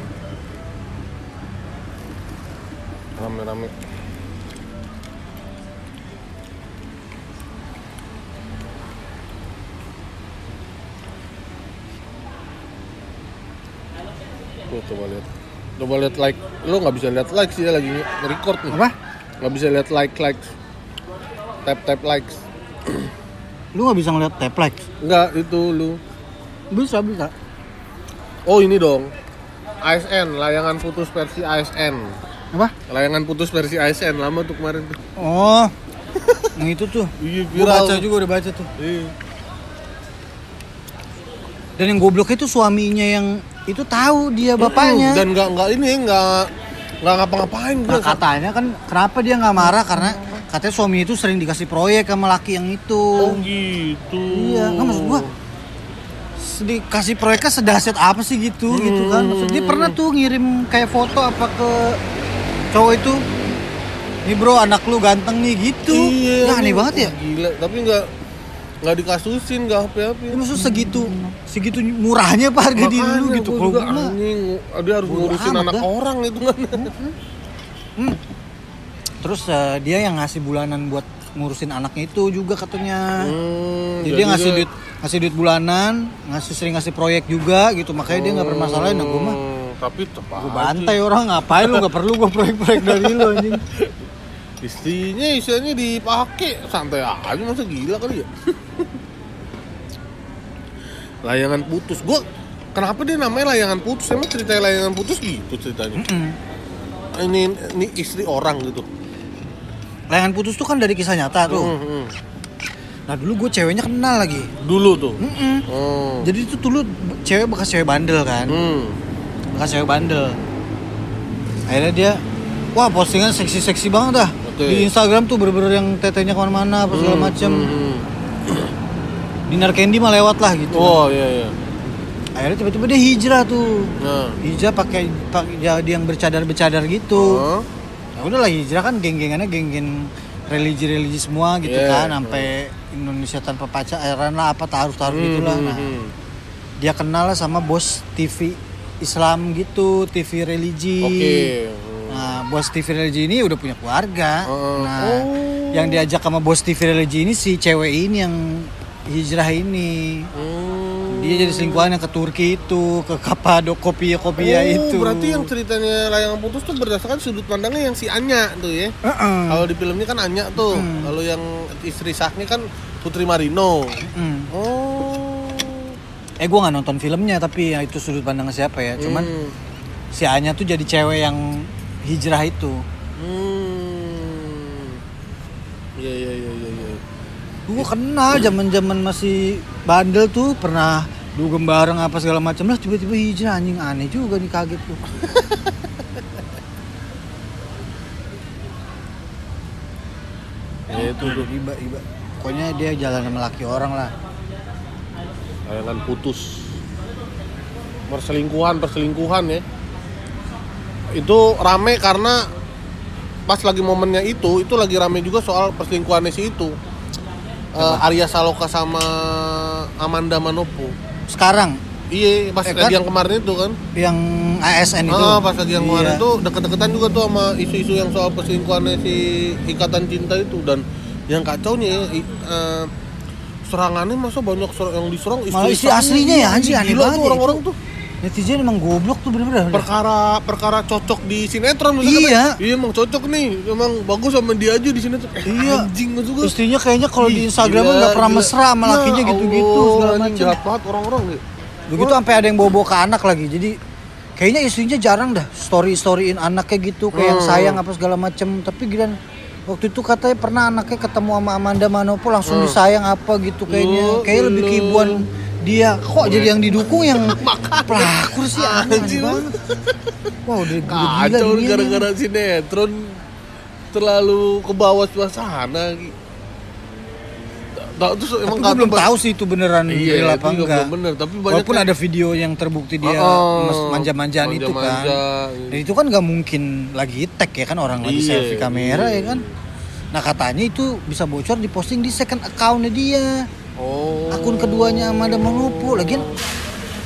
Rame-rame. Tuh, coba lihat. Coba lihat like. Lo nggak bisa lihat like sih ya lagi record nih. Apa? Nggak bisa lihat like like. Tap tap likes. Lu nggak bisa ngeliat tap like? Enggak, itu lu. Bisa, bisa. Oh, ini dong. ASN, layangan putus versi ASN. Apa? Layangan putus versi ASN lama tuh kemarin tuh. Oh. yang itu tuh. Iya, Gue baca juga udah baca tuh. Iya. Dan yang gobloknya itu suaminya yang itu tahu dia bapaknya. Dan nggak nggak ini nggak nggak ngapa-ngapain Nah, gua. katanya kan kenapa dia nggak marah karena katanya suami itu sering dikasih proyek sama laki yang itu. Oh gitu. Iya, nggak maksud gua s- dikasih proyeknya sedahsyat apa sih gitu gitu kan. Maksud dia pernah tuh ngirim kayak foto apa ke cowok itu. Nih bro anak lu ganteng nih gitu. Iya. ya aneh nih. banget ya. Gila, tapi nggak nggak dikasusin nggak apa-apa. Ya, maksud segitu segitu murahnya pak harga diri lu gitu. Kalau mah- anjing, dia harus Bodo ngurusin anak dah. orang itu kan. Hmm. Terus eh, dia yang ngasih bulanan buat ngurusin anaknya itu juga katanya. Hmm, jadi, dia ngasih duit ngasih duit bulanan, ngasih sering ngasih proyek juga gitu. Makanya dia nggak permasalahin nah gue mah. Tapi tepat Gue bantai orang ngapain lu nggak perlu gue proyek-proyek dari lu anjing. istrinya istrinya dipakai santai aja masa gila kali ya layangan putus gua kenapa dia namanya layangan putus emang cerita layangan putus gitu ceritanya Mm-mm. ini ini istri orang gitu Layangan putus tuh kan dari kisah nyata tuh. Hmm, hmm. Nah dulu gue ceweknya kenal lagi. dulu tuh Mm-mm. oh Jadi itu dulu cewek bekas cewek bandel kan. hmm. Bekas cewek bandel akhirnya dia wah postingan seksi-seksi banget dah Oke. di Instagram tuh bener-bener yang tetenya ke mana-mana apa segala Hmm, macem hmm, hmm. dinar candy mah lewat lah gitu oh iya iya akhirnya tiba-tiba dia hijrah tuh nah hijrah pakai pakai jadi yang bercadar-bercadar gitu Oh. ya udahlah hijrah kan geng-gengannya geng-geng religi-religi semua gitu Yeah. kan sampai Indonesia tanpa pacaran lah apa taruh-taruh Hmm, gitulah hmm, nah hmm. dia kenal lah sama bos TV Islam gitu TV religi oke Nah, bos TV religi ini udah punya keluarga. Oh. Nah, Oh. yang diajak sama bos TV religi ini si cewek ini yang hijrah ini. Hmm. Dia jadi selingkuhannya ke Turki itu, ke Kapadokopia Kopia oh, itu. berarti yang ceritanya layangan putus tuh berdasarkan sudut pandangnya yang si Anya tuh ya Heeh. Kalau di filmnya kan Anya tuh, Hmm. kalau yang istri sahnya kan Putri Marino. Mm. Oh. Eh gua nggak nonton filmnya tapi ya itu sudut pandang siapa ya. Cuman Hmm. si Anya tuh jadi cewek yang hijrah itu. Hmm. Iya iya iya iya. iya. Gua kenal zaman-zaman masih bandel tuh pernah dugem bareng apa segala macam lah tiba-tiba hijrah anjing aneh juga nih kaget tuh. Ya itu tuh iba iba pokoknya dia jalan sama laki orang lah layangan putus. Perselingkuhan perselingkuhan ya. Itu rame karena pas lagi momennya itu, itu lagi rame juga soal perselingkuhannya si itu. Eh, Arya Saloka sama Amanda Manopo. sekarang Iya, pas Eh, lagi kan? yang kemarin itu kan. yang ASN itu Ah, pas lagi yang kemarin Iya. itu deket-deketan juga tuh sama isu-isu yang soal perselingkuhannya si ikatan cinta itu dan yang kacaunya ya, i- eh, serangannya masa banyak ser- yang diserang Malah istri aslinya ya, anjing, Gila aneh tuh banget ya orang-orang tuh netizen emang goblok tuh bener-bener perkara perkara cocok di sinetron maksudnya Iya. kan, iya emang cocok nih emang bagus sama dia aja di sinetron eh, Iya. anjing gue istrinya kayaknya kalau di Instagram gila, nggak pernah gila. mesra sama Ya lakinya gitu-gitu segala macam jahat banget orang-orang ya. begitu sampai ada yang bawa ke anak lagi jadi kayaknya istrinya jarang dah story storyin anaknya gitu kayak Hmm. sayang apa segala macam tapi giliran waktu itu katanya pernah anaknya ketemu sama Amanda Manopo langsung disayang apa gitu kayaknya. Oh, kayak lebih Hmm. lu. kibuan dia. Kok jadi yang didukung yang pelakor sih? Banget. Wah udah, gila gara-gara sinetron terlalu ke bawah suasana. Tahu terus tapi emang gue belum tahu sih itu beneran Iya, real apa enggak bener, tapi banyak walaupun yang- ada video yang terbukti dia Oh, manja-manjaan itu kan Dan gitu. itu kan nggak mungkin lagi tag ya kan orang lagi Iya, selfie kamera iya. ya kan nah katanya itu bisa bocor diposting di second accountnya dia Oh. akun keduanya Amanda Manopo lagian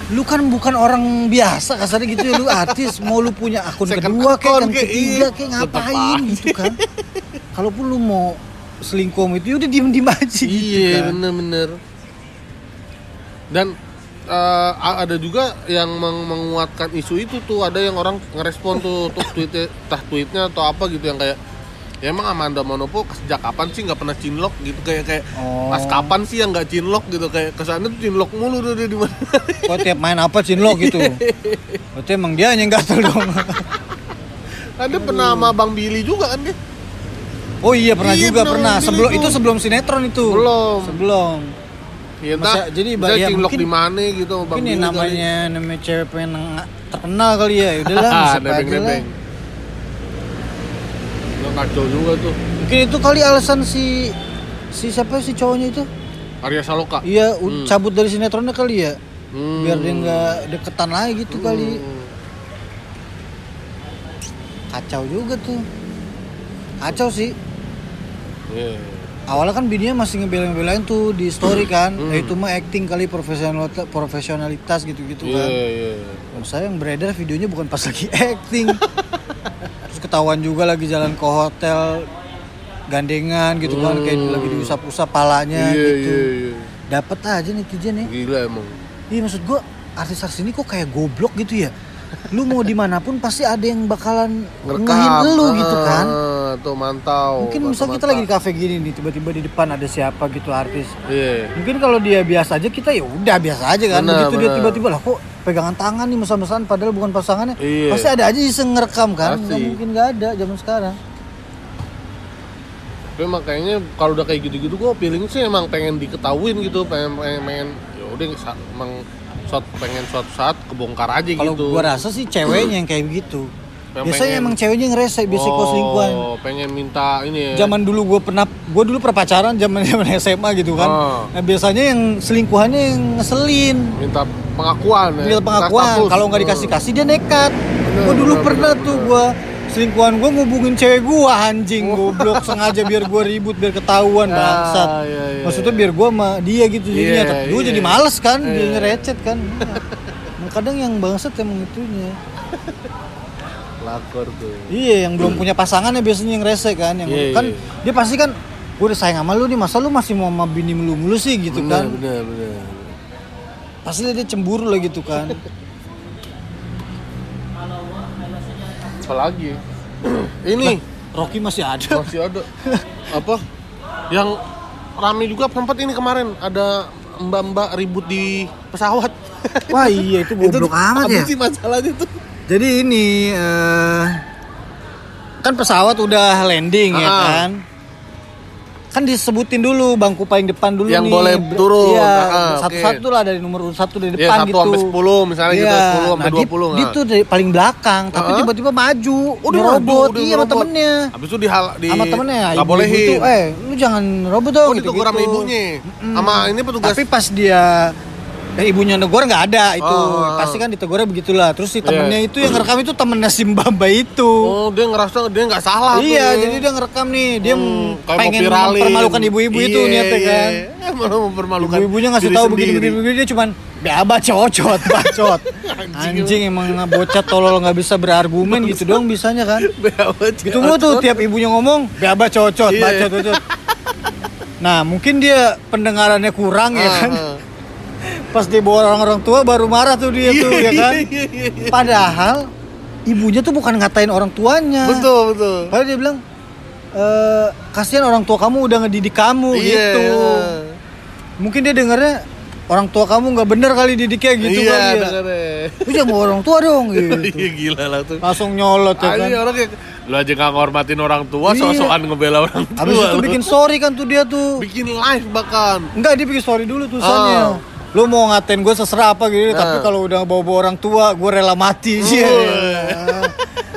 lu kan bukan orang biasa kasarnya gitu ya lu artis mau lu punya akun Second kedua kayak kan kayak ketiga iya. kayak ngapain gitu kan kalaupun lu mau selingkuh itu ya udah diem diem aja gitu Iya, kan. bener-bener. Dan eh, a- ada juga yang meng- menguatkan isu itu tuh. Ada yang orang ngerespon tuh tuh tweetnya tah tweetnya atau apa gitu yang kayak ya emang Amanda Manopo sejak kapan sih nggak pernah cinlok gitu kayak kayak Oh. pas kapan sih yang nggak cinlok gitu kayak ke sana tuh cinlok mulu tuh dia di mana? Kok tiap main apa cinlok gitu? Berarti emang dia yang gatel dong. Ada pernah sama Bang Billy juga kan dia Oh iya pernah Iya, juga pernah pernah. Sebelum itu. itu sebelum sinetron itu. Belum. Sebelum. ya Masa- entah, jadi, misalnya ya, mungkin- di mana gitu Bang ya kali. namanya namanya cewek pengen neng- terkenal kali ya. Udahlah, Ah, siapa aja lah. nebeng-nebeng. Gila, kacau juga tuh Mungkin itu kali alasan si si siapa si cowoknya itu? Arya Saloka Iya, u- cabut dari sinetronnya kali ya. Hmm. Biar dia nggak deketan lagi gitu kali. Hmm. Kacau juga tuh. Kacau sih. Iya. Awalnya kan bininya masih ngebelain-ngebelain tuh di story kan. Hmm. Ya itu mah acting kali profesionalitas profesionalitas gitu-gitu Iya, kan. iya. Kalau saya yang beredar videonya bukan pas lagi acting. Terus ketahuan juga lagi jalan ke hotel gandengan gitu kan kayak lagi diusap-usap palanya. Iya, gitu iya, iya. dapat aja netizen ya Gila emang. iya maksud gua artis-artis ini kok kayak goblok gitu ya lu mau di mana pun pasti ada yang bakalan ngehin lu gitu kan Ah, tuh mantau. mungkin misal kita lagi di kafe gini nih tiba-tiba di depan ada siapa gitu artis Iya. mungkin kalau dia biasa aja kita ya udah biasa aja kan Benar, begitu dia benar. tiba-tiba lah kok pegangan tangan nih mesra-mesraan padahal bukan pasangannya Iya. pasti ada aja iseng ngerekam kan nggak mungkin nggak ada zaman sekarang Tapi makanya kalau udah kayak gitu-gitu gue feeling sih emang pengen diketahuin gitu, pengen pengen, pengen ya udah emang suat pengen suatu saat kebongkar aja kalau gitu. gua rasa sih ceweknya yang kayak begitu Yang biasanya pengen- emang ceweknya yang rese biasa kok selingkuhan Oh, pengen minta ini ya. zaman dulu gue pernah gue dulu pernah pacaran zaman zaman SMA gitu kan Oh. nah biasanya yang selingkuhannya yang ngeselin minta pengakuan ya. minta pengakuan kalau nggak dikasih kasih dia nekat gue dulu bener, pernah bener, tuh bener. gue selingkuhan gue ngubungin cewek gue anjing goblok sengaja biar gue ribut biar ketahuan Ah, bangsat iya, iya, maksudnya biar gue sama dia gitu jadinya Iya, gue iya. jadi males kan Iya. dia recet kan Nah, kadang yang bangsat emang itunya Lakor tuh. iya yang belum punya pasangannya biasanya yang rese kan yang Iya, kan iya. dia pasti kan gue udah sayang sama lu nih masa lu masih mau sama bini mulu mulu sih gitu bener, kan bener, bener. pasti dia cemburu lah gitu kan Apalagi? ini Rocky masih ada masih ada apa? Yang rame juga sempat ini kemarin ada mbak-mbak ribut di pesawat. wah iya itu goblok amat ya sih masalahnya tuh? jadi ini eh, kan pesawat udah landing ya Ah. kan kan disebutin dulu bangku paling depan dulu Yang nih boleh turun. iya Ah, satu-satu lah dari nomor satu dari Iya, depan satu gitu sampai 10 misalnya gitu, Iya. 10 sampai nah, dia- 20, dia nah. tuh dari paling belakang tapi Ah. tiba-tiba maju maju, dia iya sama temennya Habis itu di di sama temennya nggak bolehin. tuh, eh lu jangan robot dong oh, gitu, sama ibunya. Sama ini petugas tapi pas dia eh, ibunya negor nggak ada itu Oh, oh. pasti kan ditegurnya begitulah terus si temennya Iya. itu yang ngerekam itu temennya si Mbamba itu Oh, dia ngerasa dia nggak salah iya tuh. jadi dia ngerekam nih dia Hmm, pengen mempermalukan ibu-ibu itu Iya, niatnya iya. kan Eh, malah mempermalukan. ibu-ibunya ngasih tahu begini-begini dia cuman beaba cocot bacot anjing emang bocah tolol nggak bisa berargumen gitu dong bisanya kan itu mulu tuh tiap ibunya ngomong beaba cocot Iya. bacot bacot nah mungkin dia pendengarannya kurang ya Ah, kan ah. Pas dia bawa orang-orang tua baru marah tuh dia tuh ya kan padahal ibunya tuh bukan ngatain orang tuanya Betul, betul. padahal dia bilang eh kasihan orang tua kamu udah ngedidik kamu Iya. gitu mungkin dia dengarnya orang tua kamu nggak bener kali didiknya gitu iya, kali ya lu jangan bawa orang tua dong gitu Iya gila lah tuh. langsung nyolot ya kan orang yang lu aja gak ngormatin orang tua, Iya. sok-sokan ngebela orang tua. habis itu lu. bikin story kan tuh dia tuh bikin live bahkan. enggak dia bikin story dulu tulisannya Oh. Lu mau ngatain gue seserah apa gitu tapi Nah. kalau udah bawa-bawa orang tua gue rela mati sih Oh.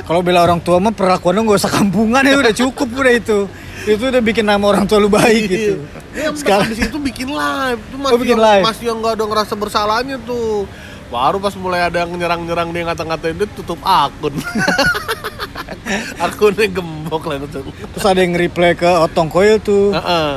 kalau bela orang tua mah perlakuannya gak usah kampungan ya udah cukup udah itu itu udah bikin nama orang tua lu baik gitu Ya, Sekarang- habis itu bikin live. Itu masih Oh, bikin yang, live. masih yang gak ada ngerasa bersalahnya tuh. Baru pas mulai ada yang nyerang-nyerang dia ngata-ngatain dia tutup akun. Akunnya gembok langsung. terus ada yang reply ke Otong Koil tuh Heeh.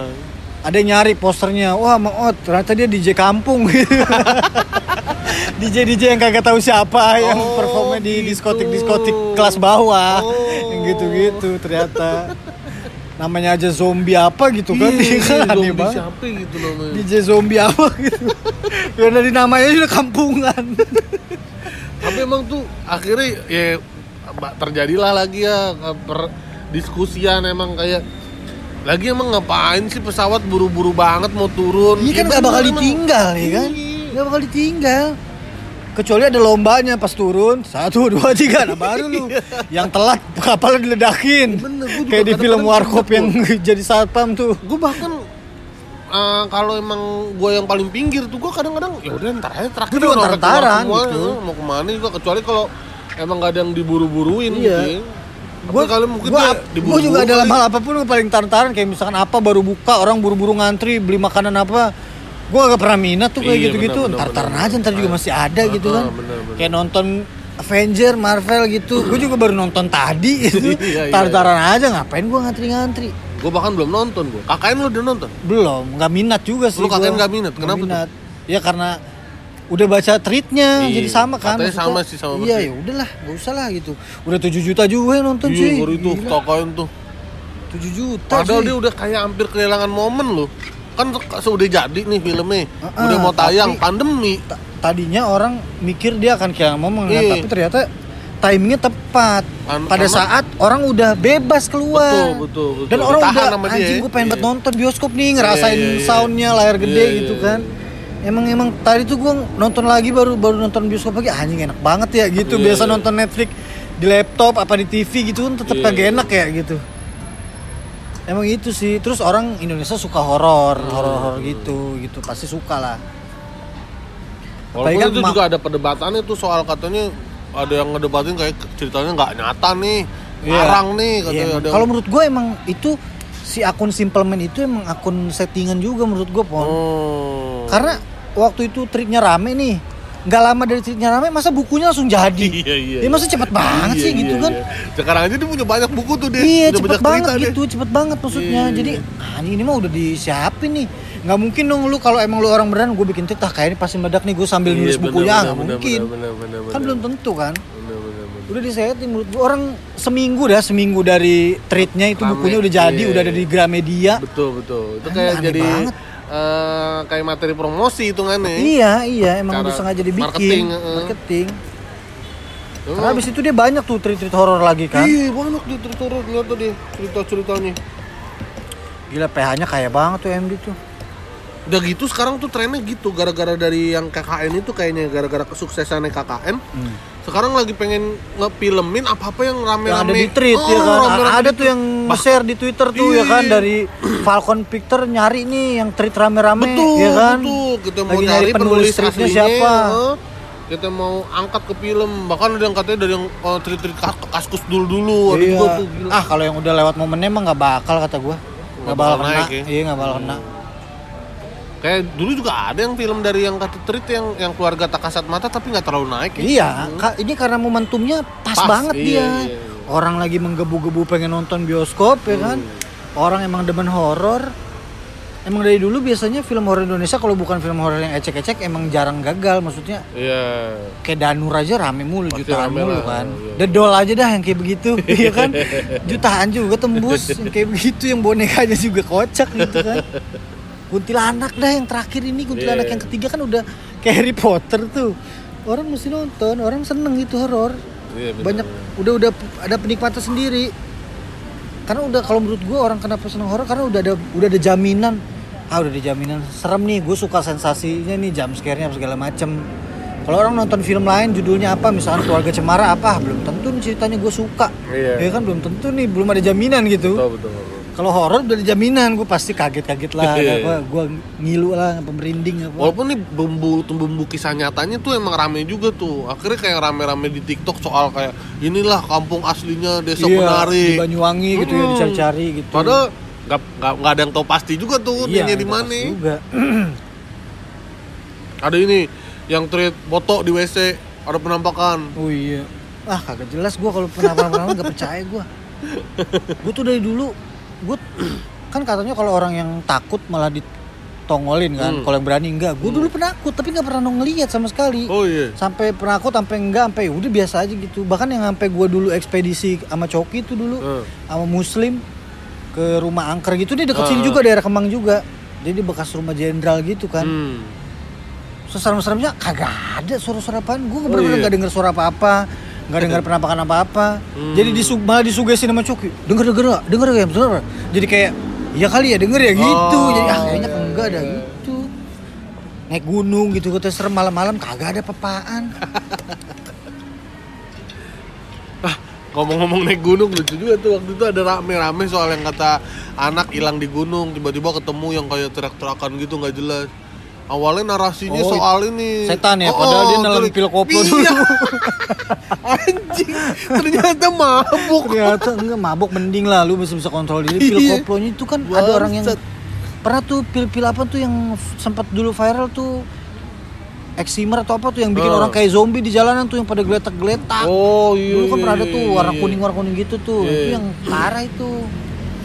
Ada yang nyari posternya. Wah Mang Ot ternyata dia DJ kampung. DJ DJ yang kagak tahu siapa yang Oh, performnya di gitu. diskotik diskotik kelas bawah. Oh. yang gitu gitu ternyata. Namanya aja zombie apa gitu kan? Iya, iya, aneh zombie banget. siapa gitu namanya. DJ zombie apa gitu? Ya dari namanya udah kampungan. Tapi emang tuh akhirnya ya terjadilah lagi ya per diskusian emang kayak lagi emang ngapain sih pesawat buru-buru banget mau turun? Iya kan Ya nggak bakal ditinggal ya kan? Iya. Nggak bakal ditinggal. Kecuali ada lombanya pas turun satu dua tiga nah baru lu yang telat kapalnya diledakin Bener, gua kayak di film warkop yang jadi satpam tuh gue bahkan eh, kalau emang gue yang paling pinggir tuh gue kadang-kadang ya udah ntar aja terakhir ntar-ntaran semua, gitu. ya, mau ke mana juga kecuali kalau emang gak ada yang diburu-buruin Iya. gitu. Gue kali mungkin gua, gua juga dalam hal apa pun gua paling taran kayak misalkan apa baru buka orang buru-buru ngantri beli makanan apa gue gak pernah minat tuh kayak Iya, gitu-gitu bener, bener, ntar taran bener. aja ntar juga masih ada gitu Ah, kan bener, bener. kayak nonton Avenger Marvel gitu gue juga baru nonton tadi gitu Iya, iya, tar-taran aja ngapain gue ngantri-ngantri gue bahkan belum nonton gue KKN lu udah nonton belum nggak minat juga sih Lu gua. KKN nggak minat? Kenapa tuh? minat. ya karena udah baca tweetnya Iya, jadi sama kan katanya Maksudnya, sama sih, sama iya ya udahlah gak usah lah gitu udah 7 juta juga yang nonton Iya, sih baru itu tokoin tuh. 7 juta Padahal sih dia udah kayak hampir kehilangan momen loh. Kan sudah jadi nih filmnya. Heeh, udah mau tayang tapi- pandemi. Ta- tadinya orang mikir dia akan kehilangan momen kan, Iya. tapi ternyata timingnya tepat Kan- pada karena- saat orang udah bebas keluar Betul, betul, betul. dan orang Ditahan udah anjing gue pengen Iya. nonton bioskop nih ngerasain Iya, iya, iya. soundnya layar gede Iya, gitu iya, kan emang emang tadi tuh gue nonton lagi baru baru nonton bioskop lagi anjing enak banget ya gitu Iya, biasa iya. nonton Netflix di laptop apa di TV gitu kan tetep Iya, kagak iya. enak ya gitu emang itu sih terus orang Indonesia suka horor Hmm. horor horor gitu gitu pasti suka lah Walaupun kan itu juga ada perdebatannya tuh soal katanya ada yang ngedebatin kayak ceritanya nggak nyata nih, Iya. ngarang nih Iya, katanya ada. Kalau menurut gue emang itu si akun Simpleman itu emang akun settingan juga menurut gue pon. Oh. Karena waktu itu triknya rame nih, nggak lama dari triknya rame, masa bukunya langsung jadi? Iya, iya, Ya masa cepet banget Iya, sih gitu iya, kan? iya. Sekarang aja dia punya banyak buku tuh dia. Iya cepet banyak banget gitu, cepet banget maksudnya. Iya. Jadi anjing ini mah udah disiapin nih. Nggak mungkin dong lu kalau emang lu orang beneran gue bikin titah kayak ini pasti meledak nih gue sambil Iya, nulis bener, bukunya bener, nggak bener, mungkin. bener, bener, bener, Kan belum tentu kan. Bener, bener, bener. Udah disetting menurut gue orang seminggu dah seminggu dari treatnya itu Rame. bukunya udah jadi, Iya, udah ada iya. di Gramedia. Betul betul. Itu Aneh- kayak jadi banget. Eh, kayak materi promosi hitungannya. Iya, iya, emang Cara udah sengaja dibikin marketing, heeh. marketing. Emang- Karena abis itu dia banyak tuh treat-treat horor lagi kan. Iya banyak di cerita lihat tadi cerita ceritanya. Gila PH-nya kaya banget tuh MD tuh. Udah gitu sekarang tuh trennya gitu gara-gara dari yang KKN itu kayaknya gara-gara kesuksesannya KKN. Sekarang lagi pengen ngefilmin apa-apa yang Yang rame-rame. ada di treat Oh, ya kan. rame-rame ada di tuh yang share di Twitter tuh ya kan Iya. dari Falcon Picture nyari nih yang treat rame-rame Betul, ya kan. betul. Kita mau Lagi nyari penulis aslinya siapa. eh, Kita mau angkat ke film. Bahkan ada yang katanya dari yang eh, treat-treat kas- kaskus dulu-dulu. Ada Iya. juga tuh gila. Ah kalau yang udah lewat momennya emang nggak bakal kata gua. Nggak bakal kena. ya. Iya nggak bakal kena. Kayak dulu juga ada yang film dari yang kata treat yang yang keluarga tak kasat mata tapi nggak terlalu naik ya. Iya, ka- ini karena momentumnya pas, Pas, banget iya, dia. iya, iya. Orang lagi menggebu-gebu pengen nonton bioskop ya kan. Hmm. Orang emang demen horor. Emang dari dulu biasanya film horor Indonesia kalau bukan film horor yang ecek-ecek emang jarang gagal maksudnya. Iya. Kayak Danur aja rame mulu, Pasti jutaan rame mulu lah, kan. iya. Dedol aja dah yang kayak begitu, iya kan? Jutaan juga tembus yang kayak begitu yang bonekanya juga kocak gitu kan. Kuntilanak dah yang terakhir ini kuntilanak Iya. yang ketiga kan udah kayak Harry Potter tuh. Orang mesti nonton, orang seneng gitu horor. Iya, bener. Banyak udah udah ada penikmatnya sendiri. Karena udah kalau menurut gue orang kenapa seneng horor karena udah ada udah ada jaminan. Ah udah ada jaminan serem nih, gue suka sensasinya nih jump scare-nya segala macem. Kalau orang nonton film lain judulnya apa, misalnya keluarga cemara apa, belum tentu nih ceritanya gue suka. Iya. Ya kan belum tentu nih, belum ada jaminan gitu. Betul, betul. Kalau horor udah jaminan, gue pasti kaget-kaget lah, Iya. apa, gue ngilu lah, apa merinding apa. Walaupun nih bumbu bumbu kisah nyatanya tuh emang rame juga tuh. Akhirnya kayak rame-rame di TikTok soal kayak inilah kampung aslinya desa Iya, penari. di Banyuwangi gitu ya Mm-mm. dicari-cari gitu. Padahal nggak nggak ada yang tahu pasti juga tuh iya, di mana. juga. Ada ini yang tweet foto di WC ada penampakan. Oh iya. Ah kagak jelas gua kalau pernah-pernah nggak percaya gua. Gua tuh dari dulu gua kan katanya kalau orang yang takut malah ditongolin kan. Hmm. Kalau yang berani enggak. Gua dulu penakut tapi nggak pernah ngeliat sama sekali. Oh iya. Sampai penakut sampai enggak sampai udah biasa aja gitu. Bahkan yang sampai gua dulu ekspedisi sama Coki itu dulu sama Muslim ke rumah angker gitu dia deket sini Ah. juga daerah Kemang juga. Jadi bekas rumah jenderal gitu kan. Hmm. Seserem-seremnya kagak ada suara-suara apaan. Gue Oh, bener-bener iya. gak denger suara apa-apa. Gak denger penampakan apa-apa. Hmm. Jadi disu malah disugesti sama Coki. Denger denger gak? Denger gak? Denger gak? Jadi kayak ya kali ya denger ya gitu. Oh, Jadi ah kayaknya iya, enggak ada iya. gitu. Naik gunung gitu kita serem malam-malam kagak ada papaan. Ngomong-ngomong naik gunung lucu juga tuh waktu itu ada rame-rame soal yang kata anak hilang di gunung tiba-tiba ketemu yang kayak teriak-teriakan gitu nggak jelas. Awalnya narasinya Oh, soal ini setan ya, padahal dia nelen terik. pil koplo Iya. dulu. Anjing, ternyata mabuk. Ternyata enggak mabok mending lah lu bisa bisa kontrol diri. Pil Iya. koplonya itu kan ada orang yang Bangsat. pernah tuh pil-pil apa tuh yang sempat dulu viral tuh eksimer atau apa tuh yang bikin Oh. orang kayak zombie di jalanan tuh yang pada geletak-geletak. Oh iya. dulu kan iya, pernah ada iya, tuh warna kuning warna kuning gitu tuh. Iya. Itu yang parah itu.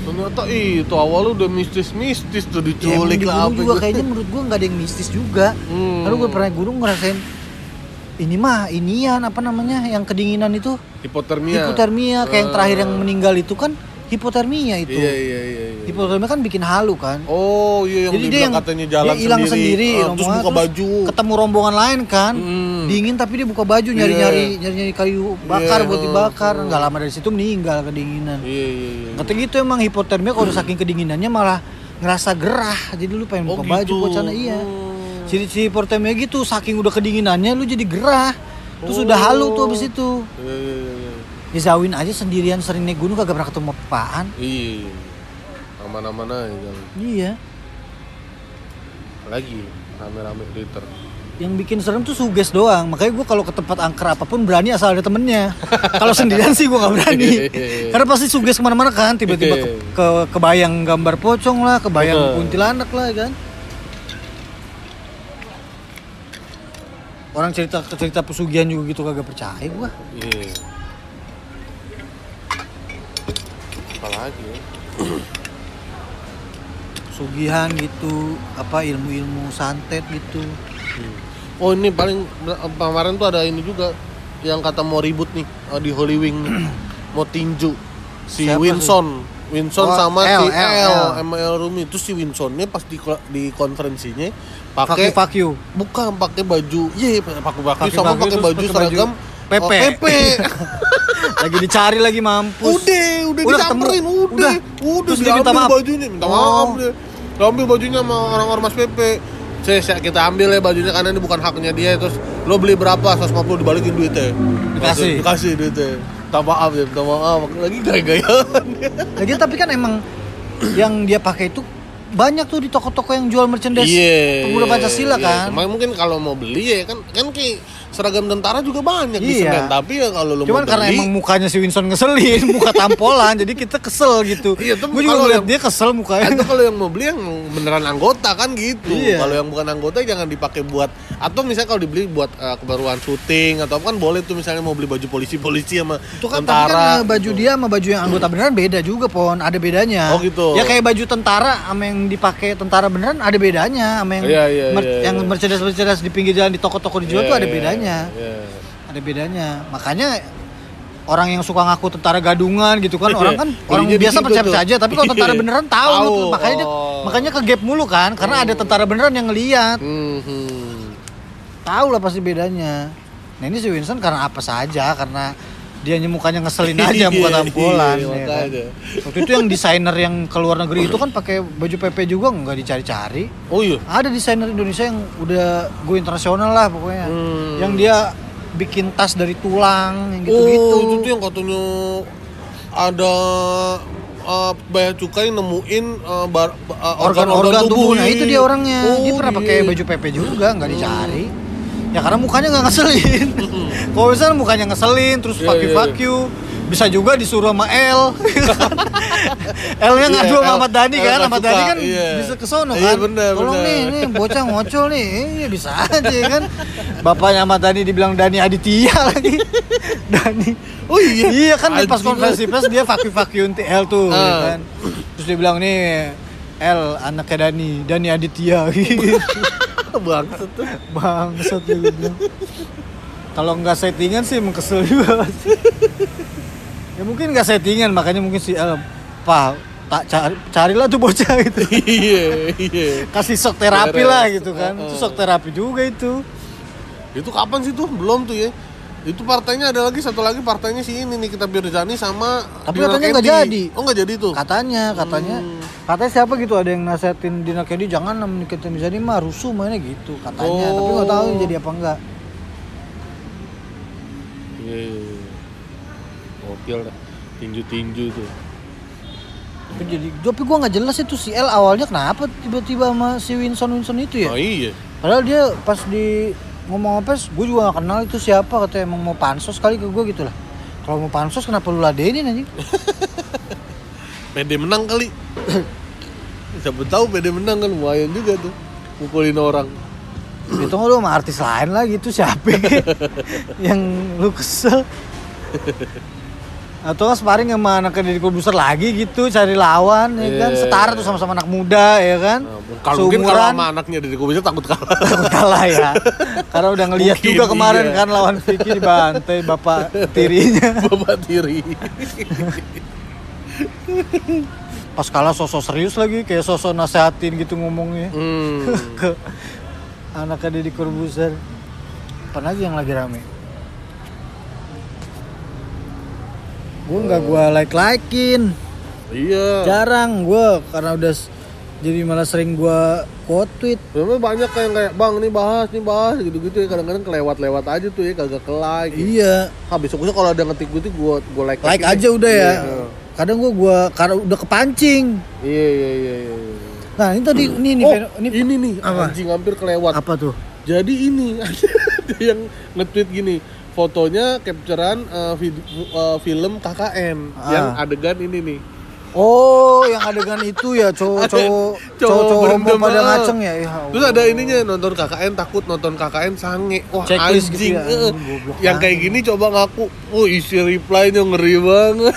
Ternyata itu awalnya udah mistis-mistis tuh Ya, emang diculik di lah apa juga gitu. kayaknya menurut gua nggak ada yang mistis juga Hmm. lalu gue pernah gunung ngerasain ini mah inian apa namanya yang kedinginan itu hipotermia hipotermia kayak yang terakhir yang meninggal itu kan hipotermia itu. Iya iya iya, iya. hipotermia kan bikin halu kan. Oh iya yang jadi dia yang katanya jalan dia hilang sendiri, Ah, terus rombongan, buka baju. ketemu rombongan lain kan. Hmm. dingin tapi dia buka baju nyari nyari nyari nyari kayu bakar Iya, buat hmm, dibakar. Nggak lama dari situ meninggal kedinginan. Iya iya iya kata gitu emang hipotermia kalau udah saking kedinginannya malah ngerasa gerah. Jadi lu pengen Oh, buka baju gitu. buat sana iya. Hmm. si, si hipotermia gitu saking udah kedinginannya lu jadi gerah. Terus Oh. udah halu tuh abis itu. Iya iya iya iya. Zawin aja sendirian sering naik gunung kagak pernah ketemu apaan. Iya. Aman-aman aja iya. Lagi rame-rame Twitter. Yang bikin serem tuh suges doang. Makanya gue kalau ke tempat angker apa pun berani asal ada temennya. Kalau sendirian sih gue nggak berani. Karena pasti suges ke mana-mana kan tiba-tiba ke, ke kebayang gambar pocong lah kebayang Betul. kuntilanak lah kan. Orang cerita cerita pesugihan juga gitu kagak percaya gue iya apalagi ya? Pesugihan gitu apa ilmu-ilmu santet gitu. Oh ini paling kemarin tuh ada ini juga yang kata mau ribut nih eh, di Holy Wing nih. mau tinju. Si Siapa Winson. Winson Oh, sama L, si L, L, L. sama L Rumi. Itu si Winsonnya pas di di konferensinya fuck pakai you fuck you. bukan pakai baju iya pakai pakai baju Pakai sama pakai baju pakai seragam. baju oh, PP. PP. lagi dicari lagi mampus udah udah Udah disamperin ketemu? udah Udah? udah, dia minta maaf? bajunya minta Oh. maaf dia diambil bajunya sama orang ormas PP saya kita ambil ya bajunya karena ini bukan haknya dia terus lo beli berapa 150 dibalikin duitnya Dikasih. dikasih duitnya minta maaf ya minta maaf lagi gaya-gayaan Lagi tapi kan emang yang dia pakai itu banyak tuh di toko-toko yang jual merchandise Iya. pemuda Pancasila iya. kan. Cuma mungkin kalau mau beli ya kan kan kayak seragam tentara juga banyak di Iya. Semen. Tapi ya kalau lo Cuman mau karena beli, emang mukanya si Winston ngeselin, muka tampolan, jadi kita kesel gitu. Iya, Gue juga kalau ngeliat dia kesel mukanya. atau kalau yang mau beli yang beneran anggota kan gitu. Iya. Kalau yang bukan anggota jangan dipakai buat atau misalnya kalau dibeli buat eh, keperluan syuting atau kan boleh tuh misalnya mau beli baju polisi-polisi sama Itu kan tapi tentara. kan baju dia sama baju yang anggota beneran beda juga pon, ada bedanya. Oh, gitu. Ya kayak baju tentara sama yang dipakai tentara beneran ada bedanya, sama yang Iya, iya, mer- iya, yang iya. merchandise merchandise di pinggir jalan di toko-toko dijual Iya, tuh ada iya, bedanya. iya. Ada bedanya. Makanya orang yang suka ngaku tentara gadungan gitu kan orang kan orang biasa situ percaya tuh. percaya aja tapi kalau tentara Iya. beneran tahu, Tahu, tuh. makanya dia, oh. makanya ke gap mulu kan karena ada tentara beneran yang ngeliat Hmm, hmm. tahu lah pasti bedanya nah ini si Winston karena apa saja karena dia mukanya ngeselin aja Iya, tampolan iya, ya kan. waktu itu yang desainer yang ke luar negeri itu kan pakai baju PP juga nggak dicari-cari Oh iya. ada desainer Indonesia yang udah go internasional lah pokoknya Hmm. yang dia bikin tas dari tulang yang gitu-gitu Oh, itu tuh yang katanya ada uh, bea cukai nemuin uh, bar- uh, organ-organ tubuhnya itu dia orangnya dia Oh, pernah iya. pakai baju PP juga nggak dicari ya karena mukanya nggak ngeselin. Kalau misalnya mukanya ngeselin terus Iya, fuck you iya. fuck you. Bisa juga disuruh sama L. L nya ngadu Iya, sama Ahmad Dhani kan? Ahmad Dhani kan iya. bisa ke sono Iya, kan? bener, tolong bener. nih nih bocah ngocol nih. Iya bisa aja ya kan? Bapaknya Ahmad Dhani dibilang Dhani Aditya lagi. Dhani. Oh iya. iya kan di pas konferensi pers dia fuck you fuck you untuk L tuh ya Ah. kan? Terus dia bilang nih L anaknya Dani Dani Aditya. gitu Bangsat tuh. bangsat gue bilang kalau nggak settingan sih emang kesel juga ya mungkin nggak settingan makanya mungkin si L pak tak cari carilah tuh bocah gitu Iya, iya. kasih shock terapi Beres. lah gitu kan Ah, itu ah. shock terapi juga itu Itu kapan sih tuh? Belum tuh ya. Itu partainya ada lagi satu lagi partainya si ini nih kita Birzani sama Tapi Dinar katanya nggak jadi. Oh nggak jadi tuh. katanya katanya Hmm. Katanya siapa gitu ada yang nasihatin Dina Kedi jangan menikatin Mizani mah rusuh mainnya gitu katanya tapi nggak tahu Oh. jadi apa enggak Iya. iya, iya. Gokil dah. Tinju-tinju tuh. tapi jadi tapi gua nggak jelas itu si L awalnya kenapa tiba-tiba sama si Winson Winson itu ya Oh iya. padahal dia pas di ngomong apa gue juga gak kenal itu siapa katanya emang mau pansos kali ke gue gitu lah kalau mau pansos kenapa lu ladenin anjing PD menang kali. Siapa tahu PD menang kan lumayan juga tuh. Mukulin orang. itu lu sama artis lain lah gitu siapa yang lu kesel atau nggak sparring sama anak Deddy Corbuzier lagi gitu cari lawan ya kan Iya, setara tuh sama-sama anak muda ya kan Nah, Kalau mungkin kalau sama anaknya dari Kubisnya takut kalah. takut kalah ya karena udah ngeliat Mungkin, juga kemarin iya. kan lawan Vicky dibantai bapak tirinya Bapak tiri. Pas kalah sosok serius lagi kayak sosok nasehatin gitu ngomongnya Hmm. ke anaknya Deddy Corbuzier apa lagi yang lagi rame gue nggak gue like likein Iya. jarang gue karena udah jadi malah sering gue quote tweet Memang banyak kayak kayak bang nih bahas nih bahas gitu-gitu ya kadang-kadang kelewat-lewat aja tuh ya kagak ke like. iya Ah besok besok kalau ada ngetik gitu gue gue like like aja nih. udah ya Iya. Kadang gue gua karena udah kepancing Iya iya iya. iya. nah ini tadi ini nih Oh, ini, ini nih Apa? anjing hampir kelewat. apa tuh Jadi ini ada yang nge-tweet gini, fotonya capturean eh, vid- eh, film KKN Ah. yang adegan ini nih. Oh yang adegan itu ya cowok Ada cowok pada ah. ngaceng ya, ya Terus ada ininya nonton KKN takut nonton KKN sange. Wah Checklist anjing. gitu ya. eh. Yang kayak gini coba ngaku. Oh isi reply-nya ngeri banget.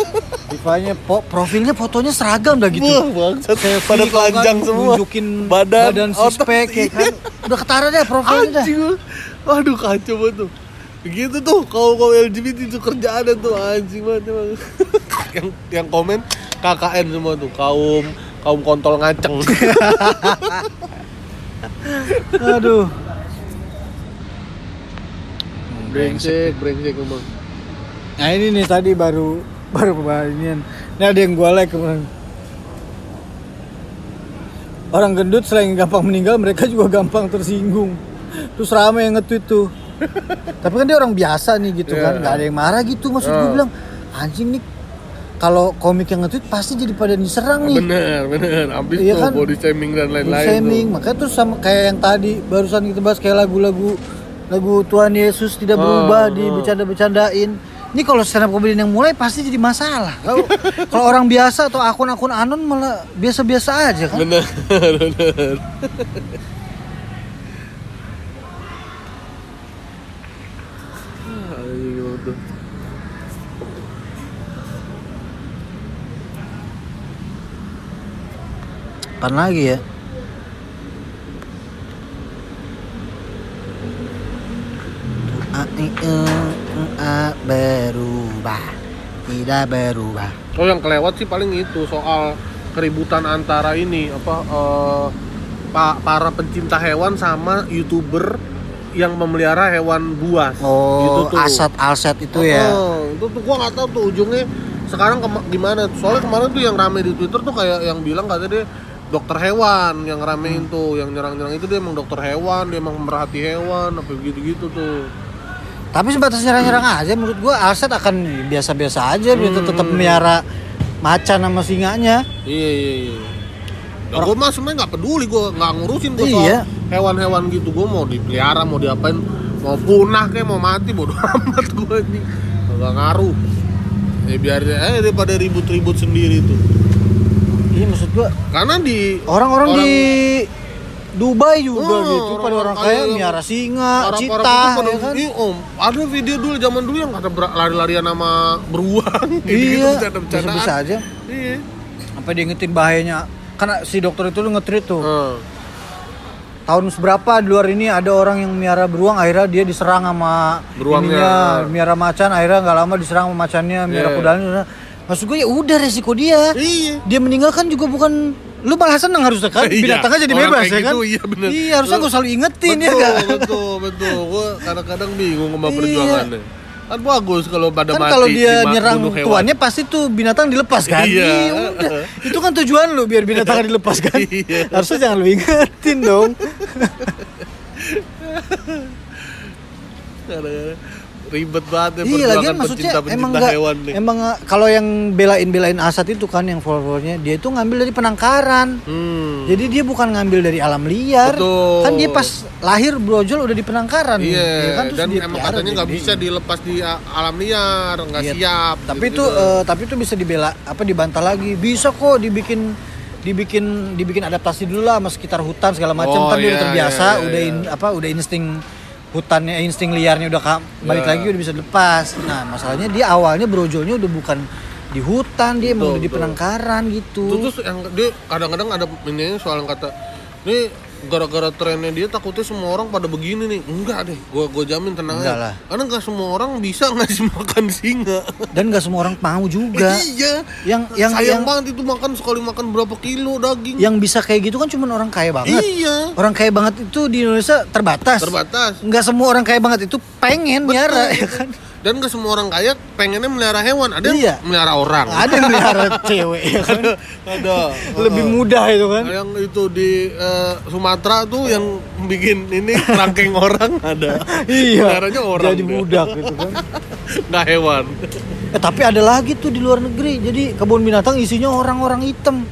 Rifanya po- profilnya fotonya seragam dah gitu Wah. Selfie, Pada kalau telanjang nggak semua. nunjukin badan, badan otot. sispek ya kan udah ketara deh profilnya Anjing. Waduh kacau banget tuh. Begitu tuh kau kau LGBT itu kerjaan tuh anjing banget emang. yang yang komen KKN semua tuh kaum kaum kontol ngaceng. aduh brengsek brengsek emang. Nah ini nih tadi baru baru pembahanian. Ini ada yang gua like kemarin. Orang gendut selain gampang meninggal, mereka juga gampang tersinggung. Terus rame yang nge-tweet tuh. Tapi kan dia orang biasa nih gitu kan, Iya. nggak ada yang marah gitu. Maksud gue Ah. bilang, anjing nih kalau komik yang nge-tweet pasti jadi pada diserang nih. Bener bener. Abis Iya tuh kan? body shaming dan lain-lain. shaming tuh. makanya tuh sama kayak yang tadi barusan kita bahas kayak lagu-lagu lagu Tuhan Yesus tidak berubah Ah, di ah. bercanda-bercandain ini kalau stand up comedian yang mulai pasti jadi masalah kalau kalau orang biasa atau akun-akun anon malah biasa-biasa aja kan Bener bener. Ah, anjing emang tuh. Apaan lagi ya E, berubah tidak berubah Oh yang kelewat sih paling itu soal keributan antara ini apa eh, pa- para pencinta hewan sama youtuber yang memelihara hewan buas. oh gitu tuh. asat alset itu ya Oh, itu tuh gua nggak tahu tuh ujungnya sekarang gimana. Soalnya kemarin tuh yang rame di Twitter tuh kayak yang bilang kata dia dokter hewan yang ramein Hmm. tuh, yang nyerang-nyerang itu dia emang dokter hewan, dia emang merhati hewan, apa gitu-gitu tuh. Tapi sebatas nyerang-nyerang aja menurut gua Alset akan biasa-biasa aja dia Hmm. tetap melihara macan sama singanya. Iya iya iya. Nah, gue mah sebenarnya nggak peduli, gue nggak ngurusin gue soal Iya. hewan-hewan gitu. Gue mau dipelihara, mau diapain, mau punah kayak mau mati, bodo amat gue nih. Gak ngaruh. Ya biar eh daripada ribut-ribut sendiri tuh. Iya maksud gua Karena di orang-orang di Dubai juga Oh, gitu pada orang-orang orang kaya miara singa, Arab-Arab cita ya kan. "Ih, om, ada video dulu zaman dulu yang kata ber- lari-larian sama beruang Iya, bercanda-bercandaan. bisa-bisa aja. Iya. Sampai diingetin bahayanya. Karena si dokter itu lu nge-treat tuh. Heeh. Tahun seberapa di luar ini ada orang yang miara beruang akhirnya dia diserang sama Beruangnya. ininya, miara macan akhirnya nggak lama diserang sama macannya, miara Iya. kudanya. Maksud gue ya udah resiko dia. Iya. Dia meninggal kan juga bukan lu malah seneng harusnya kan Iya, binatangnya jadi bebas ya kan gitu, iya bener. iya harusnya gue selalu ingetin ya betul, kan betul, betul. Gue kadang-kadang bingung sama Iya. perjuangannya. Kan bagus kalau pada kan mati kalau dia nyerang tuannya pasti tuh binatang dilepas kan Iya. udah. itu kan tujuan lu biar binatangnya dilepas kan Iya. harusnya jangan lu ingetin dong ribet banget ya iya lagi maksudnya emang nggak hewan nih. emang kalau yang belain belain asat itu kan yang followernya dia itu ngambil dari penangkaran Hmm. jadi dia bukan ngambil dari alam liar Betul. kan dia pas lahir brojol udah di penangkaran Iya, ya kan? Terus dan dia emang katanya nggak bisa dilepas di alam liar, nggak Iya. siap. tapi itu gitu-gitu. eh, tapi itu bisa dibela apa dibantah lagi bisa kok dibikin dibikin dibikin adaptasi dulu lah sama sekitar hutan segala macam Oh, kan dia udah iya, terbiasa iya, iya, udah iya. in- apa udah insting hutannya insting liarnya udah ka- balik Ya. lagi udah bisa lepas. Nah, masalahnya dia awalnya brojolnya udah bukan di hutan, dia Betul, udah di penangkaran gitu. Terus, terus yang dia kadang-kadang ada ini soal yang kata ini gara-gara trennya dia takutnya semua orang pada begini nih enggak deh gua gua jamin tenang Enggak aja lah. karena nggak semua orang bisa ngasih makan singa Dan gak semua orang mau juga. iya yang yang sayang yang banget itu makan sekali makan berapa kilo daging yang bisa kayak gitu kan cuma orang kaya banget. iya Orang kaya banget itu di Indonesia terbatas. terbatas Nggak semua orang kaya banget itu pengen miara ya kan. Dan gak semua orang kaya pengennya melihara hewan ada yang Iya. melihara orang Ada yang melihara cewek ya kan. ada Lebih mudah itu kan. yang itu di eh, Sumatera tuh yang bikin ini rangkeng orang ada Iya. Meliharanya orang Jadi budak gitu kan. nggak hewan Eh, tapi ada lagi tuh di luar negeri. Jadi kebun binatang isinya orang-orang hitam.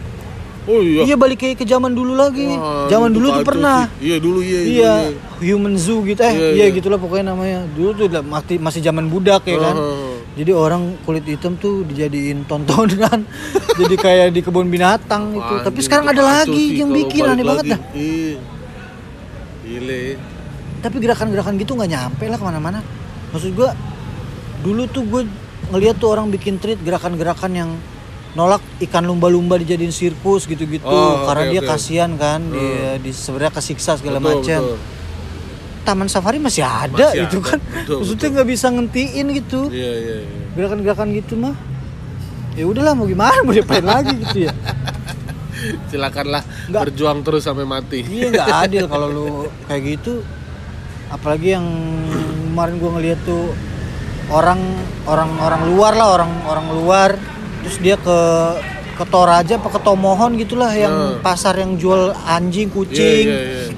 Oh iya Iya balik kayak ke zaman dulu lagi. Wah, zaman dulu tuh pernah. sih. iya dulu iya Iya, human zoo gitu eh Iya, iya, iya. gitulah pokoknya namanya. Dulu tuh masih masih zaman budak ya kan. Jadi orang kulit hitam tuh dijadiin tontonan. Jadi kayak di kebun binatang itu. Tapi sekarang ada lagi sih yang bikin aneh banget dah. Iya. Gile. Tapi gerakan-gerakan gitu nggak nyampe lah ke mana-mana. Maksud gua dulu tuh gue ngeliat tuh orang bikin tweet gerakan-gerakan yang nolak ikan lumba-lumba dijadiin sirkus gitu-gitu Oh, karena dia. Hmm. kasihan kan dia di sebenarnya kesiksa segala macam. betul. Taman safari masih ada Masih itu ada, kan. betul, Maksudnya nggak bisa ngentiin gitu. Iya, iya, iya. Gerakan-gerakan gitu mah. Ya udahlah mau gimana mau diapain lagi gitu ya. Silakanlah Nggak. berjuang terus sampai mati. Iya nggak adil kalau lu kayak gitu. Apalagi yang kemarin gua ngeliat tuh orang orang orang luar lah orang orang luar terus dia ke ke Toraja apa ke Tomohon gitulah yang Hmm. pasar yang jual anjing kucing iya, iya.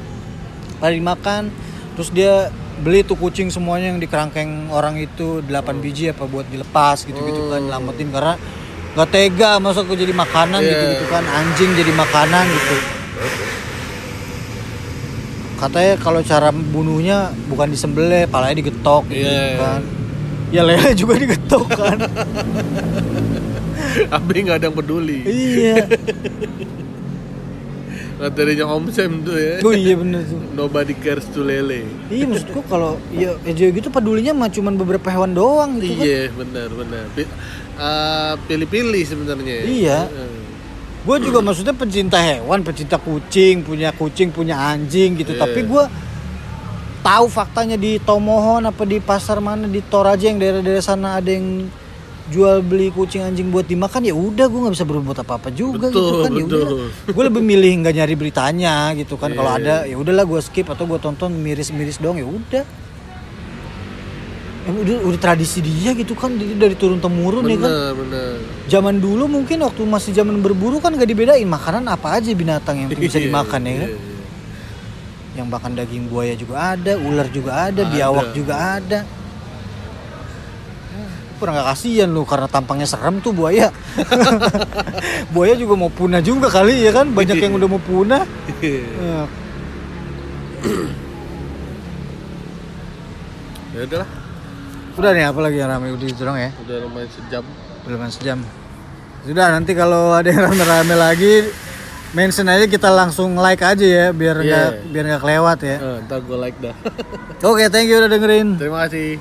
pada dimakan terus dia beli tuh kucing semuanya yang di kerangkeng orang itu 8 biji apa buat dilepas gitu-gitu kan nyelamatin karena nggak tega masa aku jadi makanan Iya. gitu-gitu kan anjing jadi makanan gitu katanya kalau cara bunuhnya bukan disembelih palanya digetok gitu Iya. kan ya lele juga digetok kan Tapi nggak ada yang peduli. iya Materinya Om Sam tuh ya. oh iya bener tuh Nobody cares to lele. iya maksudku kalau ya ya gitu pedulinya mah cuman beberapa hewan doang gitu kan Iya, benar, benar. Pi- eh, Pilih-pilih sebenarnya. Iya. Eh. gue juga maksudnya pencinta hewan pencinta kucing punya kucing punya anjing gitu Iya. tapi gue tahu faktanya di Tomohon apa di pasar mana di Toraja yang daerah-daerah sana ada yang jual beli kucing anjing buat dimakan ya udah gue nggak bisa berbuat apa-apa juga gitu Betul, kan ya betul. gue lebih milih nggak nyari beritanya gitu kan kalau Iya. ada ya udahlah gue skip atau gue tonton miris-miris dong ya udah udah, udah tradisi dia gitu kan jadi dari turun temurun ya kan benar. Zaman dulu mungkin waktu masih zaman berburu kan gak dibedain makanan apa aja binatang yang bisa Iya, dimakan ya kan. iya, iya. Yang makan daging buaya juga ada, ular juga ada, Ada. biawak juga ada. Pernah gak kasihan lu karena tampangnya serem tuh buaya. buaya juga mau punah juga kali ya kan, banyak yang udah mau punah. Iya. Ya udahlah, Udah nih apa lagi yang ramai udah dong ya. udah lumayan sejam. Belum sejam. Sudah nanti kalau ada yang rame-rame lagi mention aja kita langsung like aja ya biar nggak Iya. biar nggak kelewat ya. Eh, ntar gue like dah. Oke, thank you udah dengerin. Terima kasih.